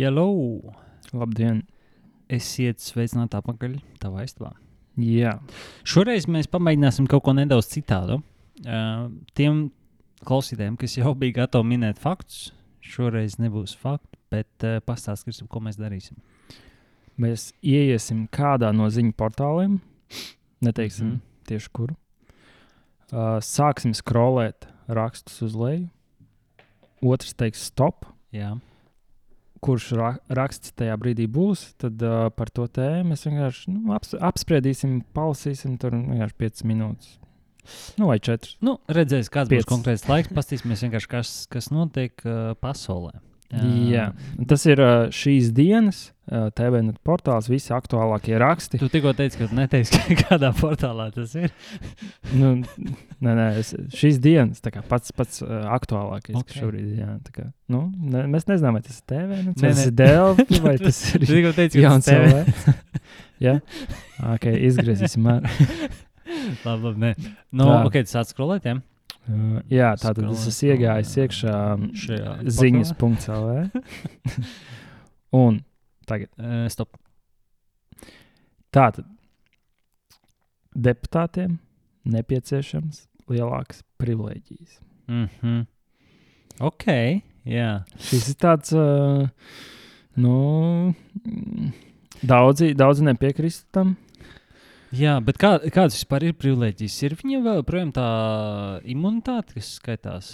Hello! Labdien! Esiet sveicināti atpakaļ tavā istabā. Jā, Šoreiz mēs pamēģināsim kaut ko nedaudz citādu. Uh, tiem klausītājiem, kas jau bija gatavi minēt faktus, šoreiz nebūs faktu, bet uh, pastāstīsim, ko mēs darīsim. mēs ieiesim kādā no ziņu portāliem, neteiksim mm tieši kuru. Uh, sāksim skrolēt rakstus uz leju. Otrs teiks, stop. Jā, Kurš ra raksts tajā brīdī būs, tad uh, par to tēmu mēs vienkārši nu, aps apspriedīsim, palasīsim tur vienkārši 5 minūtes. Nu, vai 4. nu, redzēs, kāds Piecas. būs konkrēts laiks. Pastīsimies vienkārši, kas, kas notiek uh, pasaulē. Jā, un tas ir šīs dienas uh, TVN portāls, visi aktuālākie raksti. Tu tikko teici, ka neteiksi, kādā portālā tas ir. nu, nē, nē, es, šīs dienas pats, pats aktuālākais Ok. okay. šobrīd. Jā, kā, nu, ne, mēs nezinām, vai tas ir TV, nu, Nē, tas ir Dēlķis vai tas ir tikko teici, ka tas ir TV. CV. jā, ok, izgriezīsim. Labi, labi. nē. Nu, Tā. ok, tas atskrolēt, jā. Uh, jā, tā tad es esmu iegājis iekšā um, Šajā ziņas.lv. Un tagad Uh, stop. tātad deputātiem nepieciešams lielākas privilēģijas. Mm -hmm. Ok, jā. Šis ir tāds, uh, nu, mm, daudzi, daudzi nepiekrist tam. Jā, bet kā, kādas vispār ir privilēģijas? Ir viņiem vēl joprojām tā imunitāte, kas skaitās?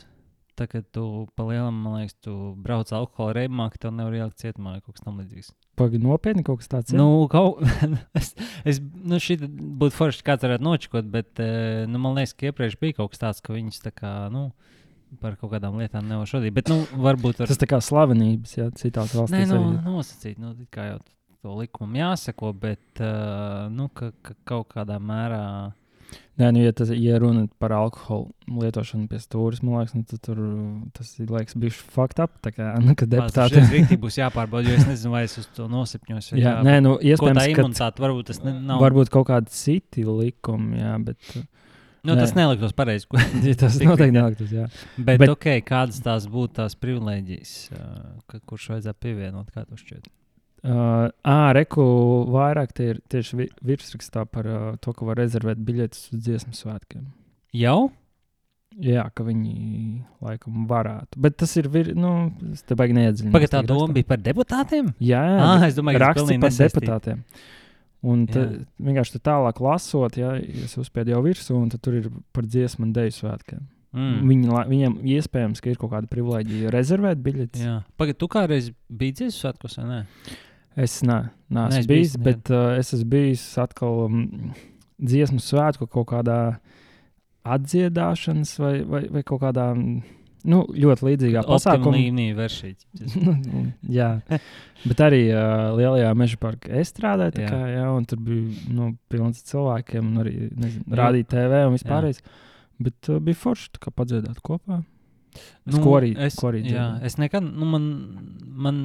Tā kā tu palielam, man liekas, tu brauc alkohola reibumā, ka tev nevar ielikt cietumā vai kaut kas tamlīdzīgs. Pagaidām, nopietni kaut kas tāds. ir? Nu, kaut es, es, nu, šī būtu forši, kāds varētu nočakot, bet eh, nu, man liekas, ka iepriekš bija kaut kas tāds, ka viņas tā kā, nu, par kaut kādām lietām nevar šodien. Bet, nu, varbūt ar Tas tā kā slavenības, jā, citās Nē, valstīs. nu, arī. nosacīt, nu, kā jau to likumam jāseko, bet uh, nu, ka, ka kaut kādā mērā. Nē, nu, ja, tas, ja runa par alkoholu lietošanu pie stūres, man liekas, nu, tad tur tas ir liekas, bijis fakt up. Tā kā, nu, Deputāti deputāti. rīktīgi būs jāpārbauda, jo es nezinu, vai es uz to nosapņos. vai Jā, jā, nē, nu, iespējams, ka imunitāte varbūt tas ne, nav. varbūt kaut kādi citi likumi, jā, bet nu, tas nē. neliktos pareizi. tas noteikti neliktos, jā. Bet, Bet- bet ok, kādas tās būtu tās privilēģijas, kurš vajadzētu pievienot, kā to šķiet? Uh, ā, reku vairāk tie ir tieši vi- virsrakstā par uh, to, ka var rezervēt biļetes uz dziesmu svētkiem. Jau? Jā, ka viņi laikam varētu. Bet tas ir, vir, nu, es te baigi neiedziļinājos. Pagaid, tā doma bija par deputātiem? Jā, jā Ah, es domāju, ka tas pilnīgi par nesaistīti. deputātiem. Un te, vienkārši tur tālāk lasot, ja es uzspēju jau virsū, un tur ir par dziesmu un deju svētkiem. Mm. Viņi, viņiem iespējams, ka ir kaut kāda privilēģija rezervēt biļetes. Jā, pagaidi, tu kādreiz biji dziesmu svētkos vai ne? Es ne, neesmu Neesi bijis, bijis, bet uh, es esmu bijis atkal um, dziesmu svētku kaut kādā atdziedāšanas vai, vai, vai kaut kādā mm, nu, ļoti līdzīgā Pasākumā līmenī veršīt. Nu, jā, bet arī uh, lielajā meža parkā es strādāju, tā Jā. kā, jā, un tur bija nu, pilns cilvēkiem, un arī nezinu, Jā. rādīja TV un vispārējais. Bet uh, bija forši padziedāt kopā. Nu, ko arī, es, ko arī jā, dzirdēju. es nekad, nu, man, man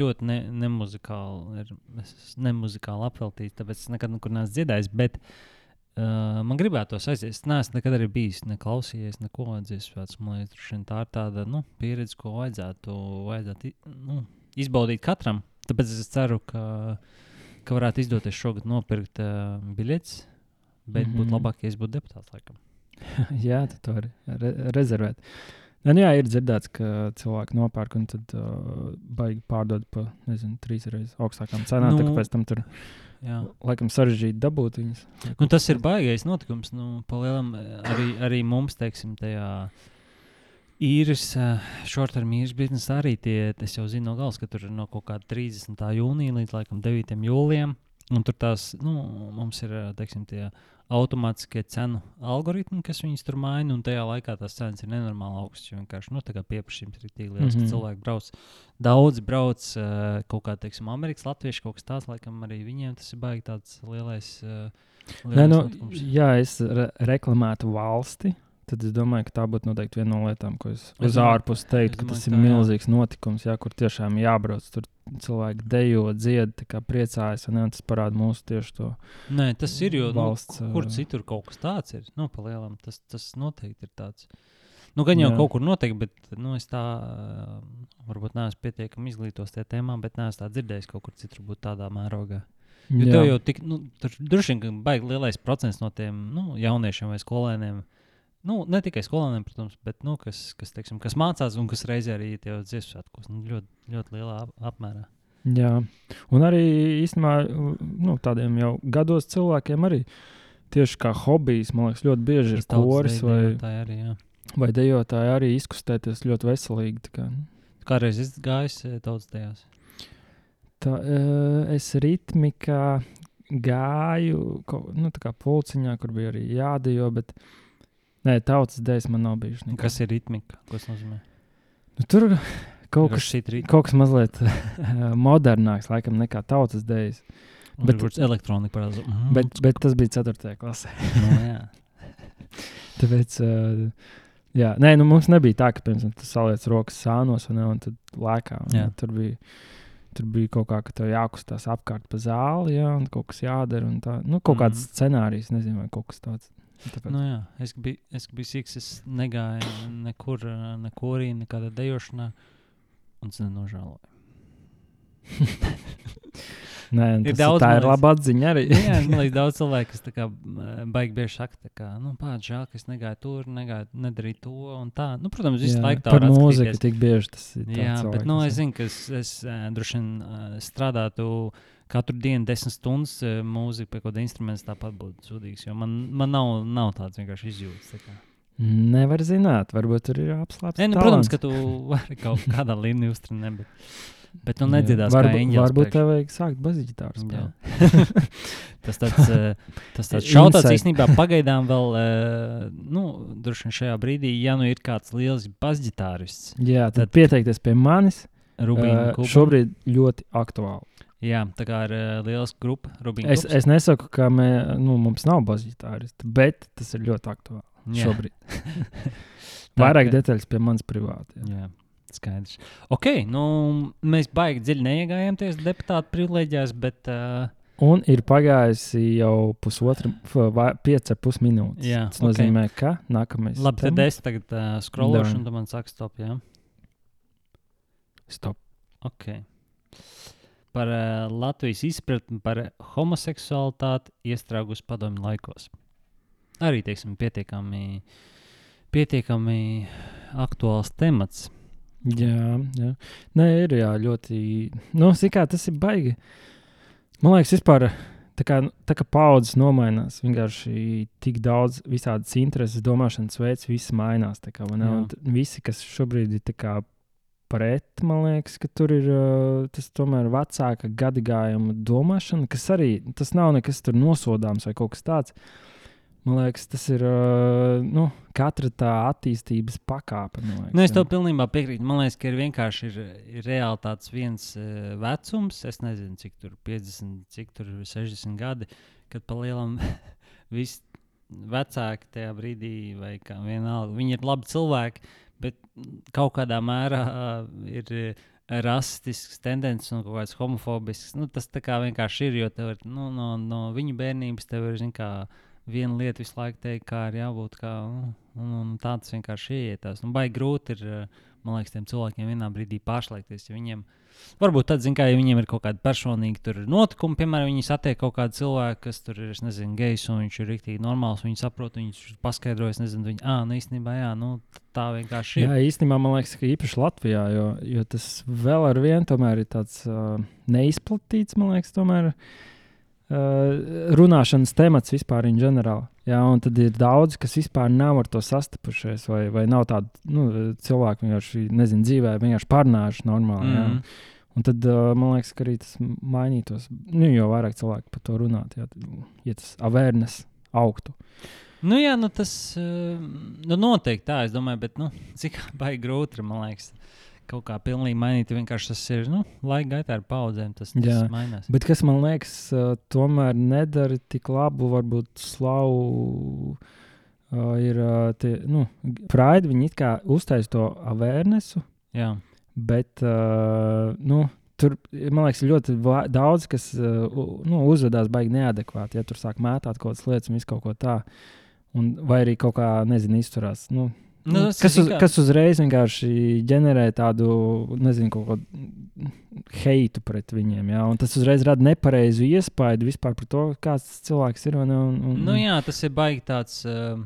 ļoti ne, nemuzikāli ir, es nemuzikāli apveltīts, tāpēc es nekad nekur neesmu dziedājis, bet uh, man gribētos aiziet. Es neesmu nekad arī bijis, ne klausījies, neko dziesmas. Man liekas, tā ir tāda, nu, pieredze, ko vajadzētu, vajadzētu nu, izbaudīt katram. Tāpēc es ceru, ka, ka varētu izdoties šogad nopirkt uh, biļetes, bet mm -hmm. būtu Mhm. labāk, ja es būtu deputāts, laikam. jā, tu to vari re rezervēt. Un, jā, ir dzirdēts, ka cilvēki nopērk un tad uh, baigi pārdod par trīs reizes augstākām cenām. Nu, Nu, pēc tam tur Jā. laikam sarežģīti dabūt viņas. Nu, tas ir baisais notikums. Nu, palielam, arī, arī mums, teiksim, tajā īres, šortermiņa īres biznesa arī tie, es jau zinu no galas, ka tur ir no kaut kāda 30. jūnija līdz laikam 9. jūlijam. Un tur tās, nu, mums ir, teiksim, tie automātiskie cenu algoritmi, kas viņus tur maina, un tajā laikā tās cenas ir nenormāli augstas. Vienkārši, nu, pieprasījums ir tik liels, mm Mhm. -hmm. ka cilvēki brauc, daudz brauc uh, kaut kā, teiksim, amerikāņu, latviešu kaut kas tāds, laikam arī viņiem tas ir baigi tāds lielais. Uh, Nē, nu, jā, es re reklamētu valsti. Tad es domāju, ka tā būtu noteikti viena no lietām, ko es uz ārpusi teiktu, ka tas ir tā, jā. milzīgs notikums, jā, kur tiešām jābrauc. Tur cilvēki dejo, dzied, priecājas, un, jā, tas parāda mūsu tieši to. Nē, tas ir jau valsts, nu, kur citur kaut kas tāds ir. Nu, palielam, tas, tas noteikti ir tāds. Nu, gan jau Jā. kaut kur notiek, bet nu, es tā varbūt neesmu pietiekami izglītos tajā tēmā, bet neesmu tā dzirdējis kaut kur citur, būt tādā mērogā. Jo Jā. tev jau tik, nu, tur droši vien ka baigi lielais procents no tiem nu, jauniešiem vai skolēniem. Nu, ne tikai skolēniem, protams, bet nu, kas, kas, teiksim, kas mācās un kas reizē arī jau dziesmu svētkos. Nu, ļoti, ļoti lielā ap apmērā. Jā, un arī īstenībā nu, tādiem jau gados cilvēkiem arī tieši kā hobijs, man liekas, ļoti bieži ir koris vai, arī. Jā. vai dejotāji arī izkustēties ļoti veselīgi. Kā, nu. Kādreiz es gāju tautas tajās. tā, eh, es ritmikā gāju, nu, tā kā pulciņā, kur bija arī jādejo, bet nē, tautas dēļas man nav bijuši. nekad. Kas ir ritmika? Ko tas nozīmē? Nu, tur kaut kas, kaut kas mazliet modernāks, laikam, nekā tautas dēļas. bet- Bet elektronika parādās. Mm, Bet, bet tas bija 4. klasē. nu, jā. Tāpēc, uh, jā, nē, nu, mums nebija tā, ka, piemēram, tu saliec rokas sānos un, un tad lēkā. un, Jā. Tur bija, tur bija kaut kā, ka tev jākustās apkārt pa zāli, jā, un kaut kas jādara. un Tā, nu, kaut kāds Mhm. scenārijs, nezinu, vai kaut kas tāds. Tāpēc, Nu, jā. Es biju, es biju sīgs, es negāju nekur, neko arī, nekādā dejošanā. Un es nenožēloju. nē, ir daudz, tā ir laba atziņa arī. Nu, jā, man liekas, daudz cilvēku, kas kā, baigi bieži saka, kā, nu, pārāk žēl, ka es negāju tur, negāju, nedarīju to un tā. Nu, protams, visu Jā, laiku tā Par var mūziku tik bieži tas ir. Jā, tāds bet nu, cilvēks, es zinu, ka es, es uh, droši vien uh, strādātu katru dienu desmit stundas uh, mūziku pie kāda instrumenta, tāpat būtu sūdīgs. Jo man, man nav, nav tāds vienkārši izjūtas. tā. Nevar zināt, varbūt tur ir apslēpts. Nu, protams, ka tu vari kaut kādā līmenī uztrenēt, bet, bet nu nedziedās kā varbūt, eņģelis. varbūt priekš. tev vajag sākt baziģitāru spēlēt. Tas tāds, uh, tas tāds Insight. īstenībā pagaidām vēl, uh, nu, droši vien šajā brīdī, ja nu ir kāds liels basģitārists, Jā, tad, Tad- pieteikties pie manis. Rubīna Uh, šobrīd ļoti aktuāli. Jā, tā kā ir uh, liels grupa, Rubīna. Es, es nesaku, ka mē, nu, mums nav baziģitāristi, bet tas ir ļoti aktuāli Jā. šobrīd. Vairāk ka- detaļas pie manis privāti. Jā. Jā, skaidrs. Ok, nu, mēs baigi dziļi neiegājāmies deputātu privilēģijās, bet uh, Un ir pagājusi jau pusotra, pieci ar pus minūtes. Jā, tas nozīmē, ka nākamais labi, tad es tagad uh, skrološu, Davai. un tu man saki, stop. Jā. Stop. Okay. Par uh, Latvijas izpratni par homoseksualitāti iestrēgus padomju laikos. Arī teiksim, pietiekami, pietiekami aktuāls temats. Jā, jā. Nē, ir jā, ļoti. Nu, kā, tas ir baigi. Man liekas, vispār tā kā, tā kā paudzes nomainās, vienkārši tik daudz visādas intereses, domāšanas veids, viss mainās. Kā, ne? Visi, kas šobrīd ir pret, man liekas, ka tur ir uh, tas tomēr vecāka gadagājuma domāšana, kas arī tas nav nekas tur nosodāms vai kaut kas tāds. Man liekas, tas ir uh, nu, katra tā attīstības pakāpe. Liekas, Nu, es tev pilnībā piekrītu. Man liekas, ka ir vienkārši ir, ir reāli tāds viens uh, vecums, es nezinu, cik tur 50, cik tur 60 gadi, kad pa lielam visi vecāki tajā brīdī, vai kā vienalga, viņi ir labi cilvēki, bet kaut kādā mērā ir rasistisks tendences un kaut kāds homofobisks. Nu, tas tā kā vienkārši ir, jo tev ir nu, no, no viņa bērnības tev ir, zin, kā, viena lieta visu laiku teikt, kā ir jābūt. Kā, un, un, un tā tas vienkārši ieietās. Nu, Baigi grūti ir, man liekas, tiem cilvēkiem vienā brīdī pārslēgties. Ja viņiem, varbūt tad, zin, kā, ja viņiem ir kaut kāda personīga notikuma, piemēram, viņi satiek kaut kādu cilvēku, kas tur ir, nezinu, gejs, un viņš ir rīktīgi normāls, viņi saprot, viņš paskaidrojas, nezinu, viņi, ah, nu īstenībā, jā, nu, tā vienkārši ir. Jā, īstenībā man liekas, ka īpaši Latvijā, jo, jo tas vēl ar vienu tomēr ir tāds uh, neizplatīts, man liekas, tomēr. Uh, runāšanas temats vispār ir ģenerāli. Jā, un tad ir daudz, kas vispār nav ar to sastapušies, vai, vai nav tādu nu, cilvēku, vienkārši nezinu, dzīvē, vienkārši parunājuši normāli. Mm. -hmm. Un tad uh, man liekas, ka arī tas mainītos. Nu, jo vairāk cilvēku par to runātu, ja, tas awareness augtu. Nu, jā, nu, tas uh, nu, noteikti tā, es domāju, bet nu, cik baigi grūti ir, man liekas, kaut kā pilnīgi mainīt. Vienkārši tas ir nu, laika gaitā ar paudzēm, tas, tas Jā. mainās. Bet kas man liekas, tomēr nedara tik labu, varbūt slavu. Ir tie, nu, Fraidi, viņi it kā uztaisīja to awarenessu, Jā, bet uh, nu, tur, man liekas, ir ļoti daudz, kas uh, nu, uzvedās baigi neadekvāti. Ja tur sāk mētāt kaut kādas lietas un visu kaut ko tādu. Vai arī kaut kā, nezinu, izturās. Nu, Nu, Nu, kas, uz, kas uzreiz vienkārši ģenerē tādu, nezinu, kaut kādu heitu pret viņiem. Jā? Un tas uzreiz rada nepareizu iespaidu vispār par to, kāds tas cilvēks ir. ne, Un, un, Nu, jā, tas ir baigi tāds uh,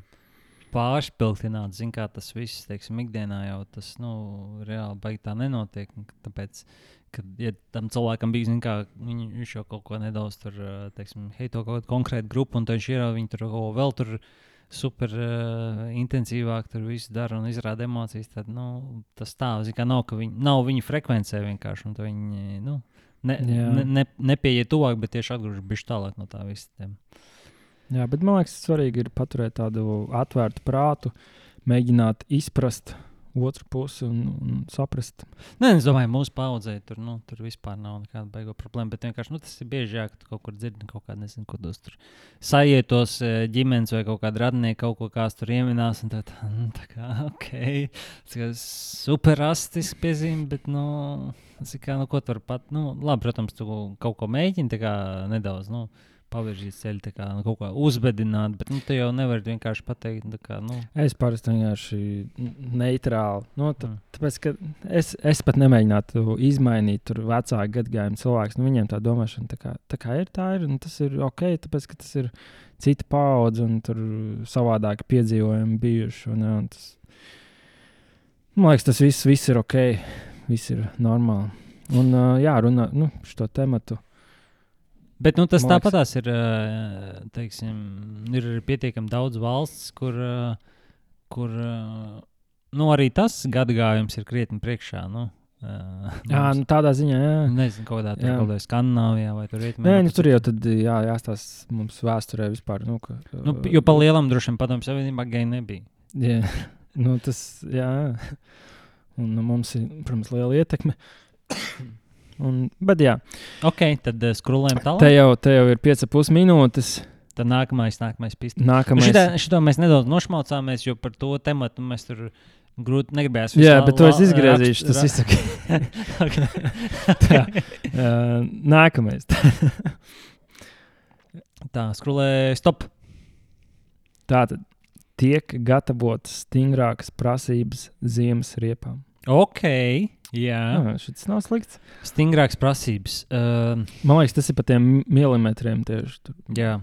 pārspīlēts. Ziniet, kā tas viss, teiksim, ikdienā jau tas nu, reāli baigi tā nenotiek. un Tāpēc, kad ja tam cilvēkam bija, zin, kā, viņ, viņš jau kaut ko nedaudz tur, uh, teiksim, heito kaut kādu konkrētu grupu, un viņš ierauga viņu tur vēl tur. Super uh, intensīvāk tur viss dara un izrāda emocijas. Tad, nu, tas tā, zin, kā nav, ka viņi, nav viņa frekvencē vienkārši. Viņi nu, ne, Jā. ne, ne, nepieiet tuvāk, bet tieši atgriežas bišķi tālāk no tā visa. Jā, bet man liekas, svarīgi ir paturēt tādu atvērtu prātu, mēģināt izprast otru pusi un, un saprast. Nē, es domāju, mūsu paudzē tur, nu, tur vispār nav nekāda beigo problēma. Bet vienkārši nu, tas ir biežāk, ka tu kaut kur dzirdi kaut kādu, nezinu, ko dos tur sajietos eh, ģimenes vai kaut kāda radinieka kaut ko kāds tur ieminās. un Tad, nu, tā kā, ok, tas ir superrastiski piezīme, bet, nu, kā, nu, ko tur pat, nu, labi, protams, tu kaut ko mēģini tā nedaudz, nu, pavirzīt ceļu, tā kā nu, kaut kā uzbedināt, bet, nu, tu jau nevari vienkārši pateikt, kā, nu, Es parasti vienkārši neitrāli. Nu, tā, Mm. tāpēc, ka es, es pat nemēģinātu izmainīt tur vecāku gadagājumu cilvēku. Nu, viņiem tā domāšana tā kā, tā kā ir, tā ir. Un tas ir ok, tāpēc ka tas ir cita paudze un tur savādāki piedzīvojumi bijuši. Un, un tas, man liekas, tas viss, viss ir ok, viss ir normāli. Un, uh, jā, runā nu, šo tematu. Bet nu, tas tāpatās ir, ā, teiksim, ir pietiekami daudz valsts, kur, ā, kur ā, nu, arī tas gadagājums ir krietni priekšā. Nu, Jā, nu, tādā ziņā, jā. Nezinu, kādā tur kaut kādā Skandināvijā vai tur rietumē. Nē, nu, tur jau tad jā, jāstāsta mums vēsturē vispār. Nu, ka, Nu, jo pa lielam droši vien padomju savienībā geju nebija. Jā, nu, tas jā. Un nu, mums ir, protams, liela ietekme. Un, bet, jā, Ok, tad uh, skrolējam te tālāk. jau, te jau ir 5,5 minūtes. Tad nākamais, nākamais piste. Nākamais. Šitā, šito mēs nedaudz nošmaucāmies, jo par to tematu mēs tur grūti negribējām. Jā, bet to es izgriezīšu. Tas viss ir. Tā. Uh, nākamais. Tā, skrolē, stop. Tātad tiek gatavotas stingrākas prasības ziemas riepām. Ok, jā. Jā, šis nav slikts. Stingrākas prasības. Uh, Man liekas, tas ir par tiem milimetriem tieši tur. jā.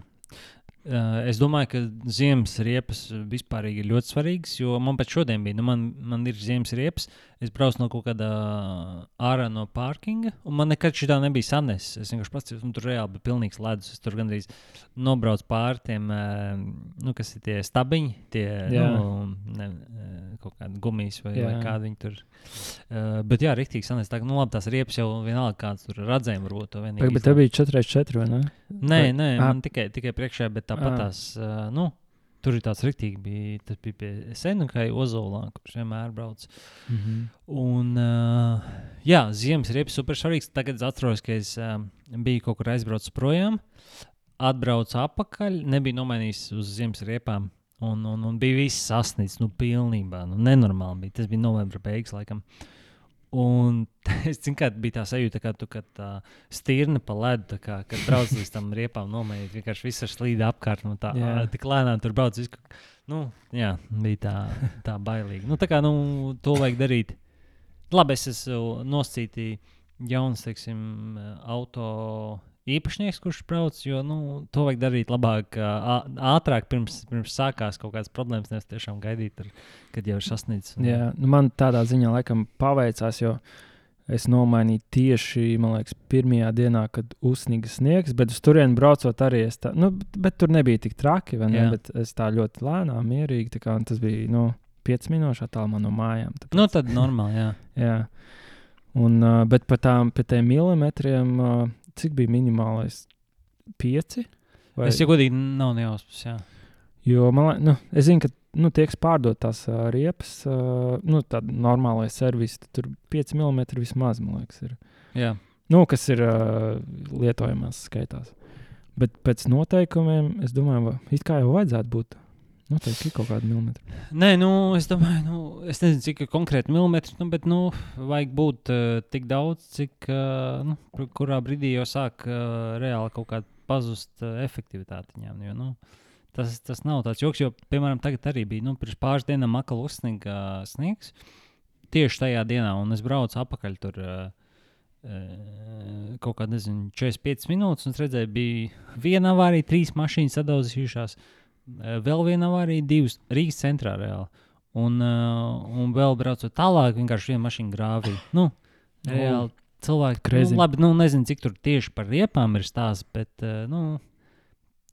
Uh, es domāju, ka ziemas riepas vispār ir ļoti svarīgas, jo man pat šodien bija, nu, man, man ir ziemas riepas. Es braucu no kaut kāda ārā no pārkinga, un man nekad šī tā nebija sanesis. Es vienkārši pats tur reāli bija pilnīgs ledus. Es tur gandrīz nobraucu pāri tiem, uh, nu, kas ir tie stabiņi, tie Jā. nu, ne, eh, kaut kādi gumijas vai, vai Jā. kādi viņi tur. Bet jā, rīktīgi sanesis. Tā, ka, nu, labi, tās riepas jau vienalga kāds tur redzējumi varbūt to vienīgi. Bet tev bija 4,4 vai ne? Nē, Vai- nē, Ā. man tikai, tikai priekšā, bet tāpat Ā. tās, uh, nu, tur ir tāds rīktīgi, bija, tas bija pie Senukai Ozolā, kurš vienmēr brauc. Mhm. Un, uh, jā, ziemas riepas super svarīgs. Tagad es atceros, ka es uh, biju kaut kur aizbraucis projām, atbraucu atpakaļ, nebija nomainījis uz ziemas riepām. Un, un, un bija viss sasniegts, nu, pilnībā. Nu, nenormāli bija. Tas bija novembra beigas, laikam. Un es zinu, kā bija tā sajūta, ka tu kad tā stirna pa ledu, kā, kad brauc līdz tam riepām, nomainīt. Vienkārši viss ar slīdu apkārt. Nu, tā, Jā. tik lēnām tur brauc. Visu, nu, jā, bija tā, tā bailīgi. Nu, tā kā nu, to vajag darīt. Labi, es esmu noscītījis jauns, teiksim, auto īpašnieks, kurš brauc, jo nu, to vajag darīt labāk, ātrāk, pirms, pirms sākās kaut kādas problēmas. Nevis tiešām gaidīt, ar, kad jau ir sasniedzis. un- Jā, nu man tādā ziņā laikam paveicās, jo es nomainīju tieši, liekas, pirmajā dienā, kad uzsniga sniegs, bet uz turieni braucot arī es tā, nu, bet, tur nebija tik traki, vai ne? Jā. Bet es tā ļoti lēnām, mierīgi, tā kā tas bija, nu, 5 minūšu attālumā no mājām. Tāpēc, Nu, tad normāli, jā. jā. Un, uh, bet par tām, par tiem milimetriem, uh, cik bija minimālais? 5? Vai? Es jau godīgi nav nejausmas, jā. Jo man liekas, nu, es zinu, ka nu, tiek pārdot tās uh, riepas, uh, nu, tāda normālā servisa. Tur 5 mm vismaz, man liekas, ir. jā. Nu, kas ir uh, lietojamās skaitās. Bet pēc noteikumiem, es domāju, va- it kā jau vajadzētu būt. Noteikti ir kaut kāda milimetra. Nē, nu, es domāju, nu, es nezinu, cik konkrēti milimetri, nu, bet, nu, vajag būt uh, tik daudz, cik, uh, nu, kur- kurā brīdī jau sāk uh, reāli kaut kāda pazust uh, efektivitāte viņām. Jo, nu, tas, tas nav tāds joks, jo, piemēram, tagad arī bija, nu, pirms pāris dienām makal uzsniga uh, sniegs. Tieši tajā dienā, un es braucu apakaļ tur. Uh, Kaut kāda, nezinu, 45 minūtes, un redzēju, bija viena avārija, trīs mašīnas sadauzījušās, uh, vēl viena avārija, divas Rīgas centrā reāli. Un, uh, un vēl braucot tālāk, vienkārši viena mašīna grāvī. Nu, reāli cilvēki. Crazy. Nu, labi, nu, nezinu, cik tur tieši par riepām ir stāsts, bet uh, nu,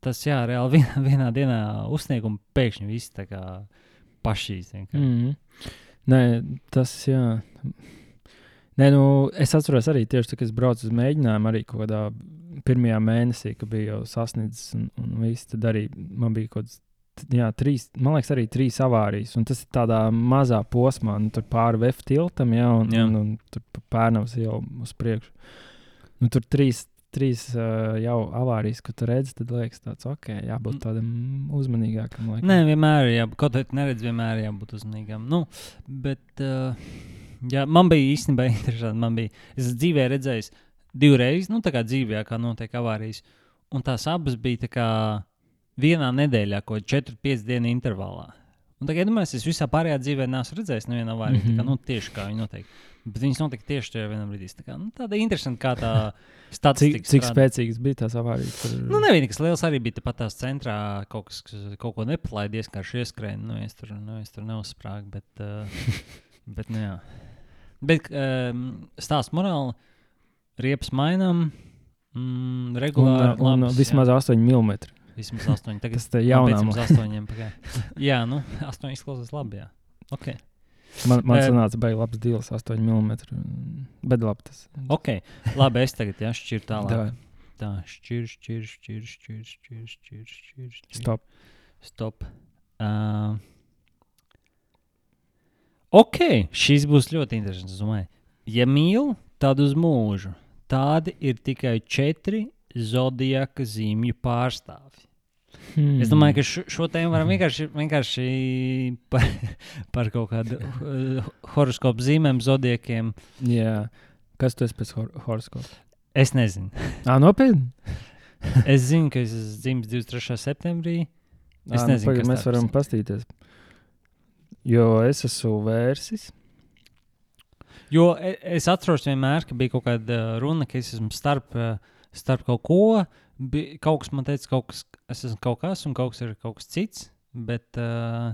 tas jā, reāli vienā, vienā dienā uzsnieguma pēkšņi viss tā kā pašīs. Mm. Nē, tas jā. Nē, nu, es atceros arī tieši, kad es braucu uz mēģinājumu, arī kaut kādā pirmajā mēnesī, kad bija jau sasniedzis, un, un viss, tad arī man bija kaut kāds. Jā, trīs, man liekas, arī trīs avārijas. Un tas ir tādā mazā posmā, nu, tur pāri VF tiltam, un tur pa pērnavas jau uz priekšu. Nu, tur trīs, trīs uh, jau avārijas, ko tu redzi, tad liekas, tāds, ok, jābūt tādam uzmanīgākam. Laikam. Nē, vienmēr ir jābūt. Kaut kā neredz, vienmēr ir jābūt uzmanīgam. Nu, bet, uh, jā, man bija īstenībā interesanti. Man bija, es dzīvē redzēju divreiz, nu, tā kā dzīvē, kā notiek avārijas. Un tās abas bija tā kā vienā nedēļā, ko 4-5 dienu intervālā. Un tagad, iedomājieties, es visā pārējā dzīvē neesmu redzējis nevienu avāriju. Mm Mhm. -hmm. Nu, tieši kā viņi notiek. Bet viņas notika tieši tajā vienā brīdī. Tā kā, nu, tāda interesanta, kā tā Cik, statistika. cik strādā. spēcīgas bija tās avārijas? Tur... Nu, nebija nekas liels. Arī bija pat tās centrā kaut kas, kas kaut ko nepalaid, vienkārši ieskrēja. Nu, es tur, nu, es tur neuzsprāgu, bet, uh, bet nu, jā. Bet um, stāsts morāli, riepas mainām, mm, un, regulāri. un, un labs, vismaz 8 mm. jā, vismaz 8. Tagad Tas. Jaunām astoņiem. pagaid. Jā, nu, 8 izklausās labi. Jā. Okay. Man, man Eh, sanāca, ka bija labs deals, 8 mm. Bet labi, tas ok, labi. Es tagad jā, šķiru tālāk. Davai. Tā, šķir, šķir, šķir, šķir, šķir, šķir, šķir. šķir. Stop. Stop. Uh, ok, šis būs ļoti interesants. Ja mīl, tad uz mūžu. Tādi ir tikai četri zodiaka zīmju pārstāvji. Hmm. Es domāju, ka šo, šo tēmu varam vienkārši, vienkārši par, par kaut kādu uh, horoskopu zīmēm, zodiekiem. Jā. Kas tu esi pēc hor horoskopa? Es nezinu. Ah, nopietni! Es zinu, ka es esmu dzimis 23. septembrī. Es Ā, nu, nezinu, pagaid, kas mēs varam ir. pastīties. Jo es esmu vērsis. Jo e- es atceros vienmēr, ka bija kaut kāda uh, runa, ka es esmu starp, uh, starp kaut ko. Bi, kaut kas man teica, kas, es esmu kaut kas, un kaut kas ir kaut kas cits. Bet uh,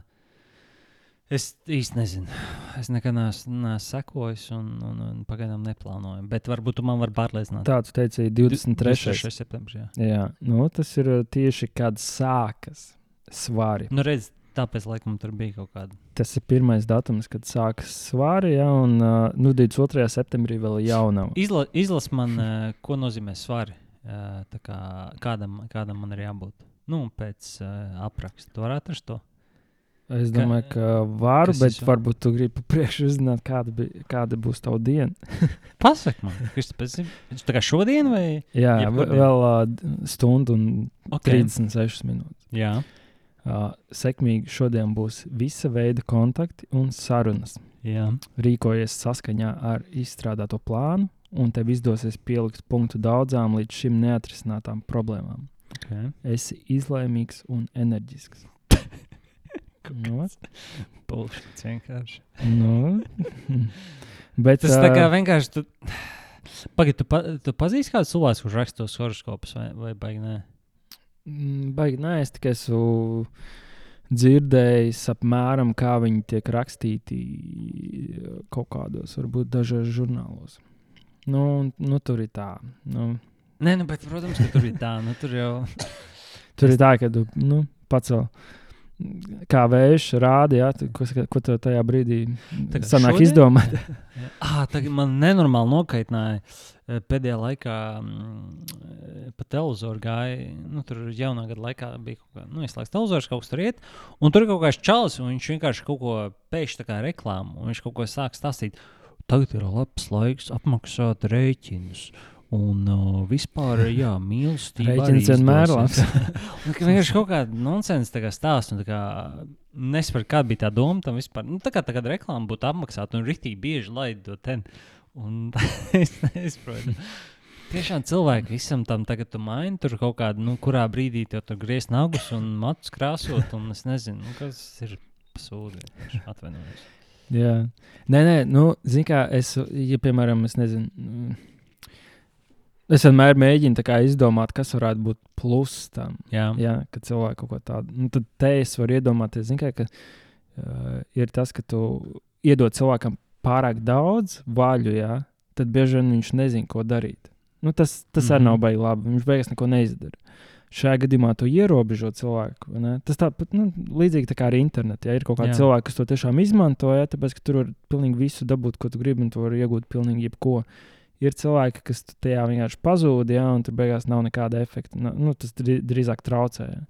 es īsti nezinu. Es nekad neesmu, sekojis, un, un, un pagaidām neplānoju. Bet varbūt tu man vari pārliecināt. Tāds teica 23. 23. septembrī. Jā. Jā, nu, tas ir tieši kad sākas svari. Nu, redz, tāpēc laikam tur bija kaut kāda. Tas ir pirmais datums, kad sākas svari, ja, un uh, nu, 22. septembrī vēl ir jaunava. Izla, izlas man, uh, ko nozīmē svari. Uh, kā, kādam, kādam man ir jābūt? Nu, pēc uh, apraksta. Tu vari atrast to. Es Ka- domāju, ka varu, kas bet ir svari? varbūt tu gribi priekšā uzzināt, kāda, bija, kāda būs tava diena. Pasaki man, Kristap, es zinu. Tā kā šodien vai? Jā, vēl uh, stundu un Okay. 36 minūtes. Jā. Uh, sekmīgi šodien būs visa veida kontakti un sarunas. Jā. Rīkojies saskaņā ar izstrādāto plānu, un tev izdosies pielikt punktu daudzām līdz šim neatrisinātām problēmām. Okay. Esi izlēmīgs un enerģisks. nu, Pulkstenis vienkārši. nu. Bet, Tas tā kā vienkārši. Tu... Pagaid, tu, pa, tu pazīsti kādu cilvēku, kurš raksta tos horoskopus vai, vai baigi nē? Mm, baigi, nē, es tikai esmu dzirdējis apmēram, kā viņi tiek rakstīti kaut kādos, varbūt dažos žurnālos. Nu, nu tur ir tā. Nu, Nē, nu, bet, protams, ka tur ir tā. Nu, tur jau. Tur ir tā, ka tu nu, pacēl. Kā vējš rāda, ja, ko, ko tu tajā brīdī sanāk izdomāt. Ah, tagad man nenormāli nokaitināja. eh, Pēdējā laikā mm, pa televizoru gāja. Nu, tur jaunā gada laikā bija kaut kāda, nu, izslēgts televizors, kaut kas tur iet. Un tur ir kaut kāds čalis, un viņš vienkārši kaut ko pēkšņi tā kā reklāmu. Un viņš kaut ko sāk stāstīt. Tagad ir labs laiks apmaksāt rēķinus. Un uh, vispār, jā, mīlestība. Rēķins vienmēr izdosies. Un ka vienkārši kaut kāda nonsens stāsta. un tā kā Nesaprotu, kāda bija tā doma tam vispār. Nu, tā kā tagad reklāma būtu apmaksāta un rītīgi bieži laid to ten. Un es nesaprotu. tiešām cilvēki visam tam tagad tu maini tur kaut kādu, nu, kurā brīdī tev tur griezt nagus un matus krāsot, un es nezinu, nu, kas ir pasūdi. Atvainojos. Jā, nē, nē, nu, zini, kā es, ja, piemēram, es nezinu, es vienmēr mēģinu izdomāt, kas varētu būt pluss tam. Jā, Jā, kad cilvēki kaut ko tādu, nu, tad te es varu iedomāties, kā, ka uh, ir tas, ka tu iedod cilvēkam pārāk daudz vaļu, jā, tad bieži vien viņš nezina, ko darīt. Nu, tas tas mm -hmm. arī Mhm. nav baigi labi. Viņš beigās neko neizdara. Šajā gadījumā tu ierobežo cilvēku. Tas tāpat nu, līdzīgi tā kā ar internetu. Ja ir kaut kādi Jā. cilvēki, kas to tiešām izmanto, ja, tāpēc ka tur var pilnīgi visu dabūt, ko tu gribi, un tu vari iegūt pilnīgi jebko. Ir cilvēki, kas tajā vienkārši pazūd, ja, un tur beigās nav nekāda efekta. Nu, nu, tas drī- drīzāk traucē. Ja.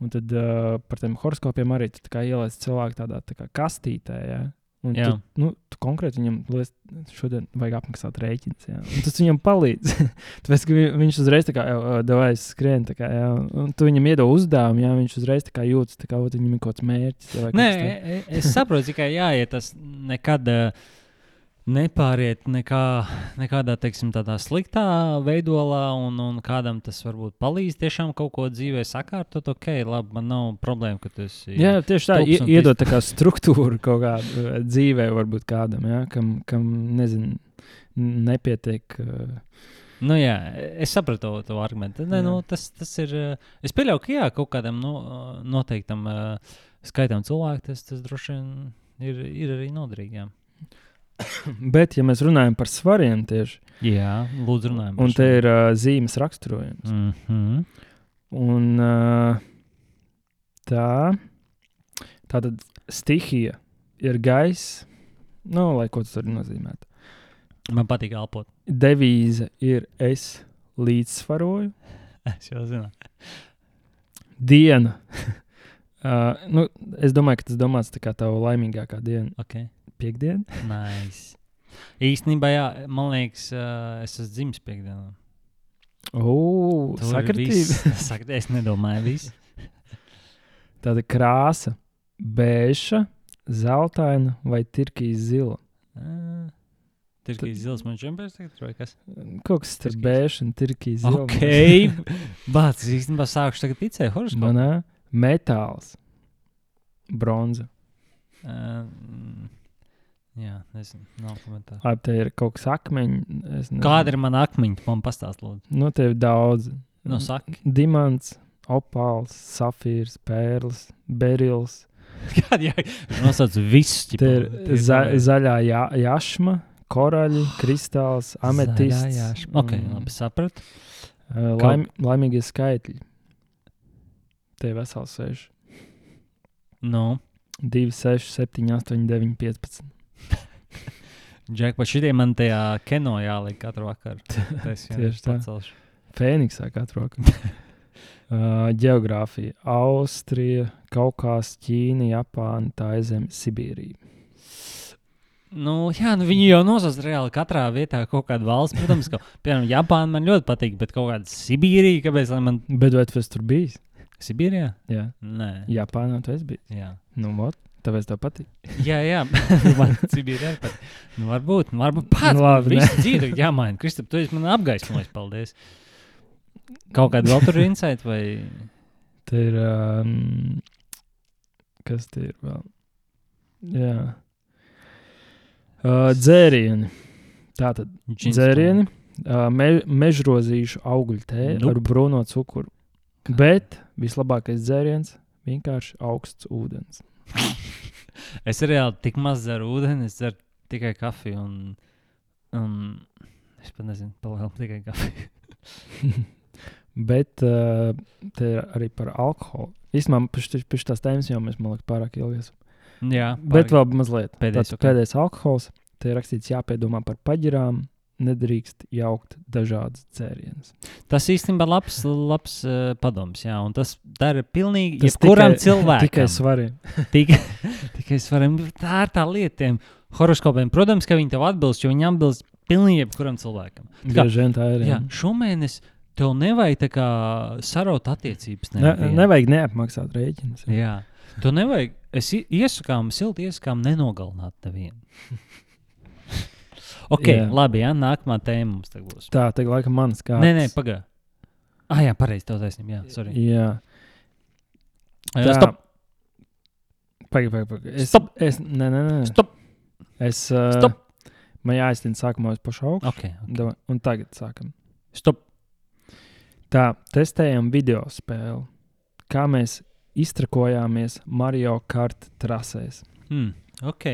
Un tad uh, par tiem horoskopiem arī ieliec cilvēku tādā tā kā kastītē. Ja. Un Jā. tu, nu, tu konkrēti viņam liec, šodien vajag apmaksāt rēķinus. ja. Tas viņam palīdz. Tāpēc, ka vi- viņš uzreiz tā kā devais skrien. Kā, jā, un tu viņam iedod uzdevumu, ja viņš uzreiz kā jūtas, kā ot, viņam ir kaut kāds mērķis. ja, Nē, kaut kas tāds. e- e- es saprotu, tikai jāiet tas nekad. eh, Nepāriet nekā, nekādā teiksim, sliktā veidolā, un, un kādam tas varbūt palīdz tiešām kaut ko dzīvē sakārtot. Ok, labi, man nav problēma, ka tas ir. Jā, tieši tā, iedot tā kā struktūru kaut kādā uh, dzīvē, varbūt kādam, ja, kam, kam nezinu, nepietiek. Uh, Nu, jā, es sapratu to, argumentu. Nē, nu, tas, tas ir. eh, Es pieļauju, ka jā, kaut kādam nu, eh, noteiktam eh, skaitam cilvēku tas, tas droši vien ir, ir arī noderīgi. Jā, bet, ja mēs runājam par svariem tieši, jā lūdzu, runājam. un te ir uh, zīmes raksturojums. Mm -hmm. Un uh, tā, tā tad stihija ir gaisa, nu, lai ko tas arī nozīmētu. Man patīk elpot. Devīze ir es līdzsvaroju, Es jau zinu. diena. uh, nu, es domāju, ka tas domāts tā kā tava laimīgākā diena, Okay. Piekdiena. Nice. Īstenībā, jā, man liekas, uh, es esmu dzimis piekdienā. O, sakritība. viss. Sak- Es nedomāju, viss. Tāda krāsa, beigša, zeltaina vai tirkīs zila. Uh, Tad- zils man čempions tagad, vai kas? Kaut kas starp Tirkīs. beigšu un tirkīs zilu. Ok. Bāc, es īstenībā sākušu tagad ticēt horoskopam. Manā metāls, bronza. Uh, jā, nezinu, nav komentāru. Labi, te ir kaut kas akmeņš. Kāda ir mana akmeņa? Man pastāst, lūdzu. Nu, te ir daudz. No saki. Dimants, opāls, safīrs, pērlis, berils. Kāda jā, nosauc visus. Te ir za zaļā jā, jašma, koraļi, kristāls, ametists. Ok, labi, sapratu. Laim, laimīgie skaitļi. Te ir vesels 6, Nu, 2, 6, 7, 8, 9, 15. Džek, pa šitiem man tajā kino jāliek katru vakaru. Tas jau tā. pacelšu. Fēniksā katru vakaru. uh, geogrāfija. Austrija, Kaukās, Ķīna, Japāna, Taizeme, Sibīrija. Nu, jā, nu viņi jau nosauc reāli katrā vietā kaut kādu valsts. Protams, ka, piemēram, Japāna man ļoti patīk, bet kaut kāda Sibīrija, kāpēc man. Bet vai tu esi tur bijis? Sibīrijā? Jā, Nē, Japānā tu esi bijis. jā. Nu, vot, tāpēc tev patīk. Jā, jā. man Sibīrijā arī patīk. Nu, varbūt, nu, varbūt pats. Nu, Nu, labi, visu dzīvi ir jāmaina. Kristap, tu esi man apgaismojis, paldies. Kaut kāda vēl tur ir insight vai. Te ir. Um, kas te ir vēl? Jā. Uh, dzērieni. Tātad Gin dzērieni, uh, me, mežrozīšu augļu tēju Nope. ar brūno cukuru. Bet vislabākais dzēriens - vienkārši augsts ūdens. Es reāli tik maz dzeru ūdeni, es dzeru tikai kafiju. Un, un es pat nezinu, palielu tikai kafiju. Bet uh, te ir arī par alkoholu. Īsumā pēc tās tēmas jau mēs, man liekas, pārāk ilgi esam. Jā, Bet vēl mazliet. Pēdējais, Tāds ok. pēdējais alkohols. Te ir rakstīts, jāpiedomā par paģirām. Nedrīkst jaukt dažādas dzērienas. tas īstenībā labs, labs uh, padoms. Jā, un tas dara pilnīgi Tas jebkuram tikai- cilvēkam. Tikai svarīgi. tikai, tikai varu. Tā ir tā lieta tiem horoskopiem. Protams, ka viņi tev atbilst, jo viņi atbilst pilnīgi jebkuram cilvēkam. Tā kā- tā ir. Jā, šomēnes tev nevajag kā saraut attiecības. Ne, nevajag neapmaksāt rēķinus. Jā, tu nevajag. Es iesakām, silti iesakām, nenogalināt nevienu. Ok, Jā. labi, jā, nākamā tēma mums tagad būs. Tā, tagad laikam manas kārtas. Nē, nē, pagaidi. Ah, jā, pareizi, tev taisnība. Jā, sorry. Jā, Jā, stop. Pagaid, pagaid, pagaid. Es, Stop. Es, nē, nē, nē. Stop. Es, uh, Stop. Man jāiztina sākumā uz pašu augšu. Ok, Okay. Un tagad sākam. stop. Tā, testējam video spēli. Kā mēs iztrakojāmies Mario Kart trasēs. Hmm, ok.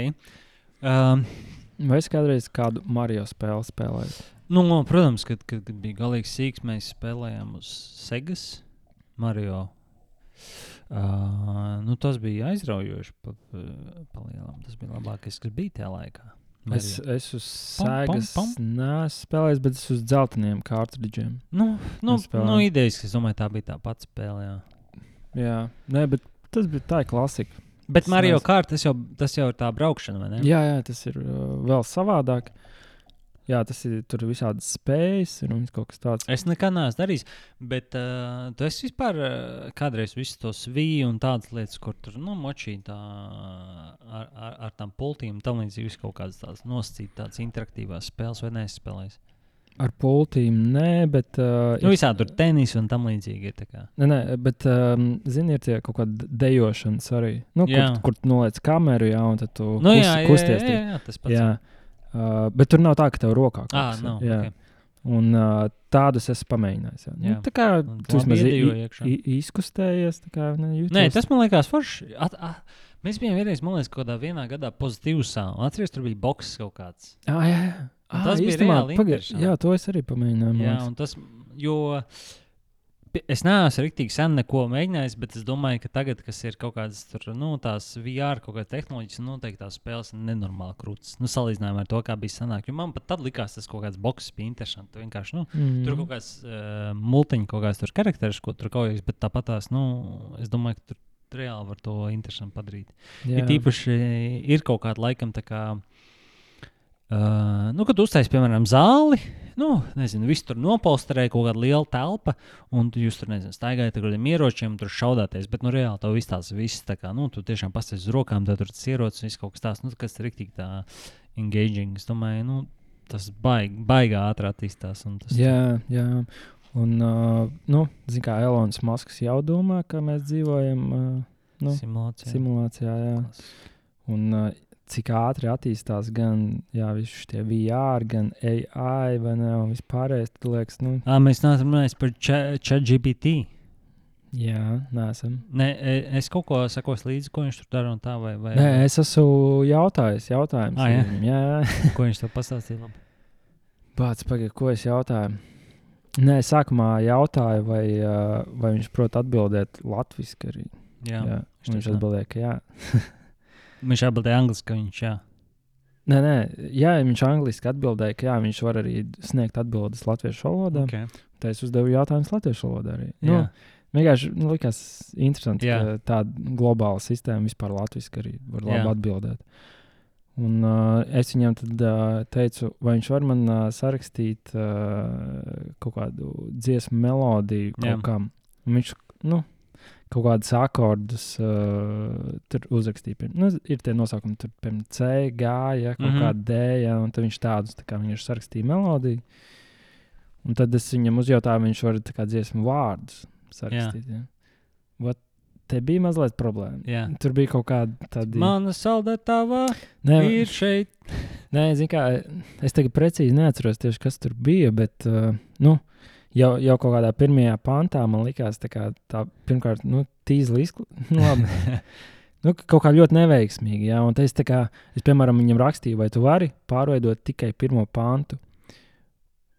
Um, Vai es kādreiz kādu Mario spēli spēlēju? nu, protams, kad, kad, kad bija galīgi sīgs, mēs spēlējām uz Segas Mario. Uh, nu, tas bija aizraujoši. Pa, pa, palielam. tas bija labākais, kas bija tajā laikā. Es, Mario. es uz Pam, pam, sēgas neesmu spēlējis, bet es uz dzelteniem kārtridžiem. Nu, nu, nu, idejas, es domāju, tā bija tā pati spēle. Jā. Jā, nē, bet tas bija tā klasika. Bet Mario Kart, tas jau, tas jau ir tā braukšana, vai ne? Jā, jā, tas ir uh, vēl savādāk. Jā, tas ir tur visādas spējas, un kaut kas tāds. Es nekad neesmu darījis, bet uh, tu esi vispār uh, kādreiz visu to sviju un tādas lietas, kur tur nu, močī tā ar, ar, ar tām pultīm tam līdzīgi kaut kādas tādas nosacītas, tādas interaktīvās spēles vai nespēlējis. Ar pultīm, nē, bet. Uh, Nu, visādi tur tenis un tam līdzīgi ir. Nē, nē, bet, um, zini, ir tie kaut kādi dejošanas arī. Nu, Jā. kur, kur noliec kameru, jā, un tad tu Nu, kus, jā, jā, kusties. jā, jā, jā, tas pats. jā. Uh, bet tur nav tā, ka tev rokā kaut kas ir. Jā. Okay. Un uh, tādus es pamēģināju. Jā. Nu, Jā. tā kā tu vismaz izkustējies. Kā, ne, Nē, tas man liekas forši. At, at, mēs bijām vienreiz, man liekas, kaut kādā vienā gadā pozitīvā. Atceries, tur bija boks kaut kāds. Ah, jā, jā. Ah, tas bija īstenībā, reāli pagaid, interesanti. Jā, to es arī pamēģināju. Jā, tas, jo es neesmu rīktīgi sen neko mēģinājis, bet es domāju, ka tagad, kas ir kaut kādas tur, nu, tās VR, kaut kādas tehnoloģijas, noteikti tās spēles ir nenormāli krūtis. Nu, salīdzinājumā ar to, kā bija senāk. Jo man pat tad likās, tas kaut kāds boks bija interesants. Vienkārši, nu, Mm. Tur kaut kāds uh, multiņš, kaut kāds tur charakteris, ko tur kaujas, bet tāpat tās, nu, es domāju, ka tur reāli var to interesanti padarīt. Jā. Ir tīpaši, ir kaut kāda laikam tā kā. Uh, nu, kad uztaisīs, piemēram, zāli, nu, nezinu, viss tur nopolsterē kaut kāda liela telpa, un jūs tur, nezinu, staigājat ar kādiem ieročiem, tur šaudāties. Bet, nu, reāli tev viss tās viss, tā kā, nu, tu tiešām pasties uz rokām, tad tur tas ierocis, viss kaut kas tāds, nu, kas ir rīktīgi tā engaging. Es domāju, nu, tas baig, baigā ātrāk attīstās. un Tas, Jā, jā. Un, uh, nu, zin kā Elonas Maskas jau domā, ka mēs dzīvojam uh, nu, simulācija. simulācijā, jā. Un uh, cik ātri attīstās gan jā, šie VR, gan AI, vai ne, un vispārējais, tad liekas, nu, À, mēs neesam runājuši par ChatGPT. jā, nesam. Nē, e- es kaut ko sakos līdzi, ko viņš tur dara un tā, vai, vai Nē, es esmu jautājis, jautājums. Ah, jā? viņam, jā, jā. ko viņš tev pastāstīja. Labi. Pats pagaidi, ko es jautāju. Nē, sākumā jautāju, vai, vai viņš prot atbildēt latviešu arī. Jā, jā. viņš atbildēja, ka jā. Viņš atbildēja angliski, viņš jā. Nē, nē, jā, viņš angliski atbildēja, ka jā, viņš var arī sniegt atbildes latviešu valodā. Okay. Tā es uzdevu jautājumus latviešu valodā arī. Nu, Jā. vienkārši nu, likās interesanti, Jā. ka tāda globāla sistēma vispār latviešu arī var labi Jā. atbildēt. Un, uh, es viņam tad, uh, teicu, vai viņš var man uh, sarakstīt uh, kaut kādu dziesmu melodiju kaut Jā. kam. Un viņš nu, kaut kādus akordus uh, tur uzrakstīja. Nu, ir tie nosaukumi, tur piemēram C, G, ja, kaut mm. -hmm. kāda D, ja, un tad viņš tādus tā kā viņš sarakstīja melodiju. Un tad es viņam uzjautāju, viņš var tā kā dziesmu vārdus sarakstīt. Ja. Vat, te bija mazliet problēma. Jā. Tur bija kaut kāda tāda Mana saldētava Nē, ir šeit. Nē, zinu, kā es tagad precīzi neatceros tieši, kas tur bija, bet uh, nu, jau, jau kaut kādā pirmajā pantā man likās, kā, tā pirmkārt, nu, tīzli izklausās. Nu, nu, kaut kā ļoti neveiksmīgi. Jā, un es, kā, es, piemēram, viņam rakstīju, vai tu vari pārveidot tikai pirmo pantu.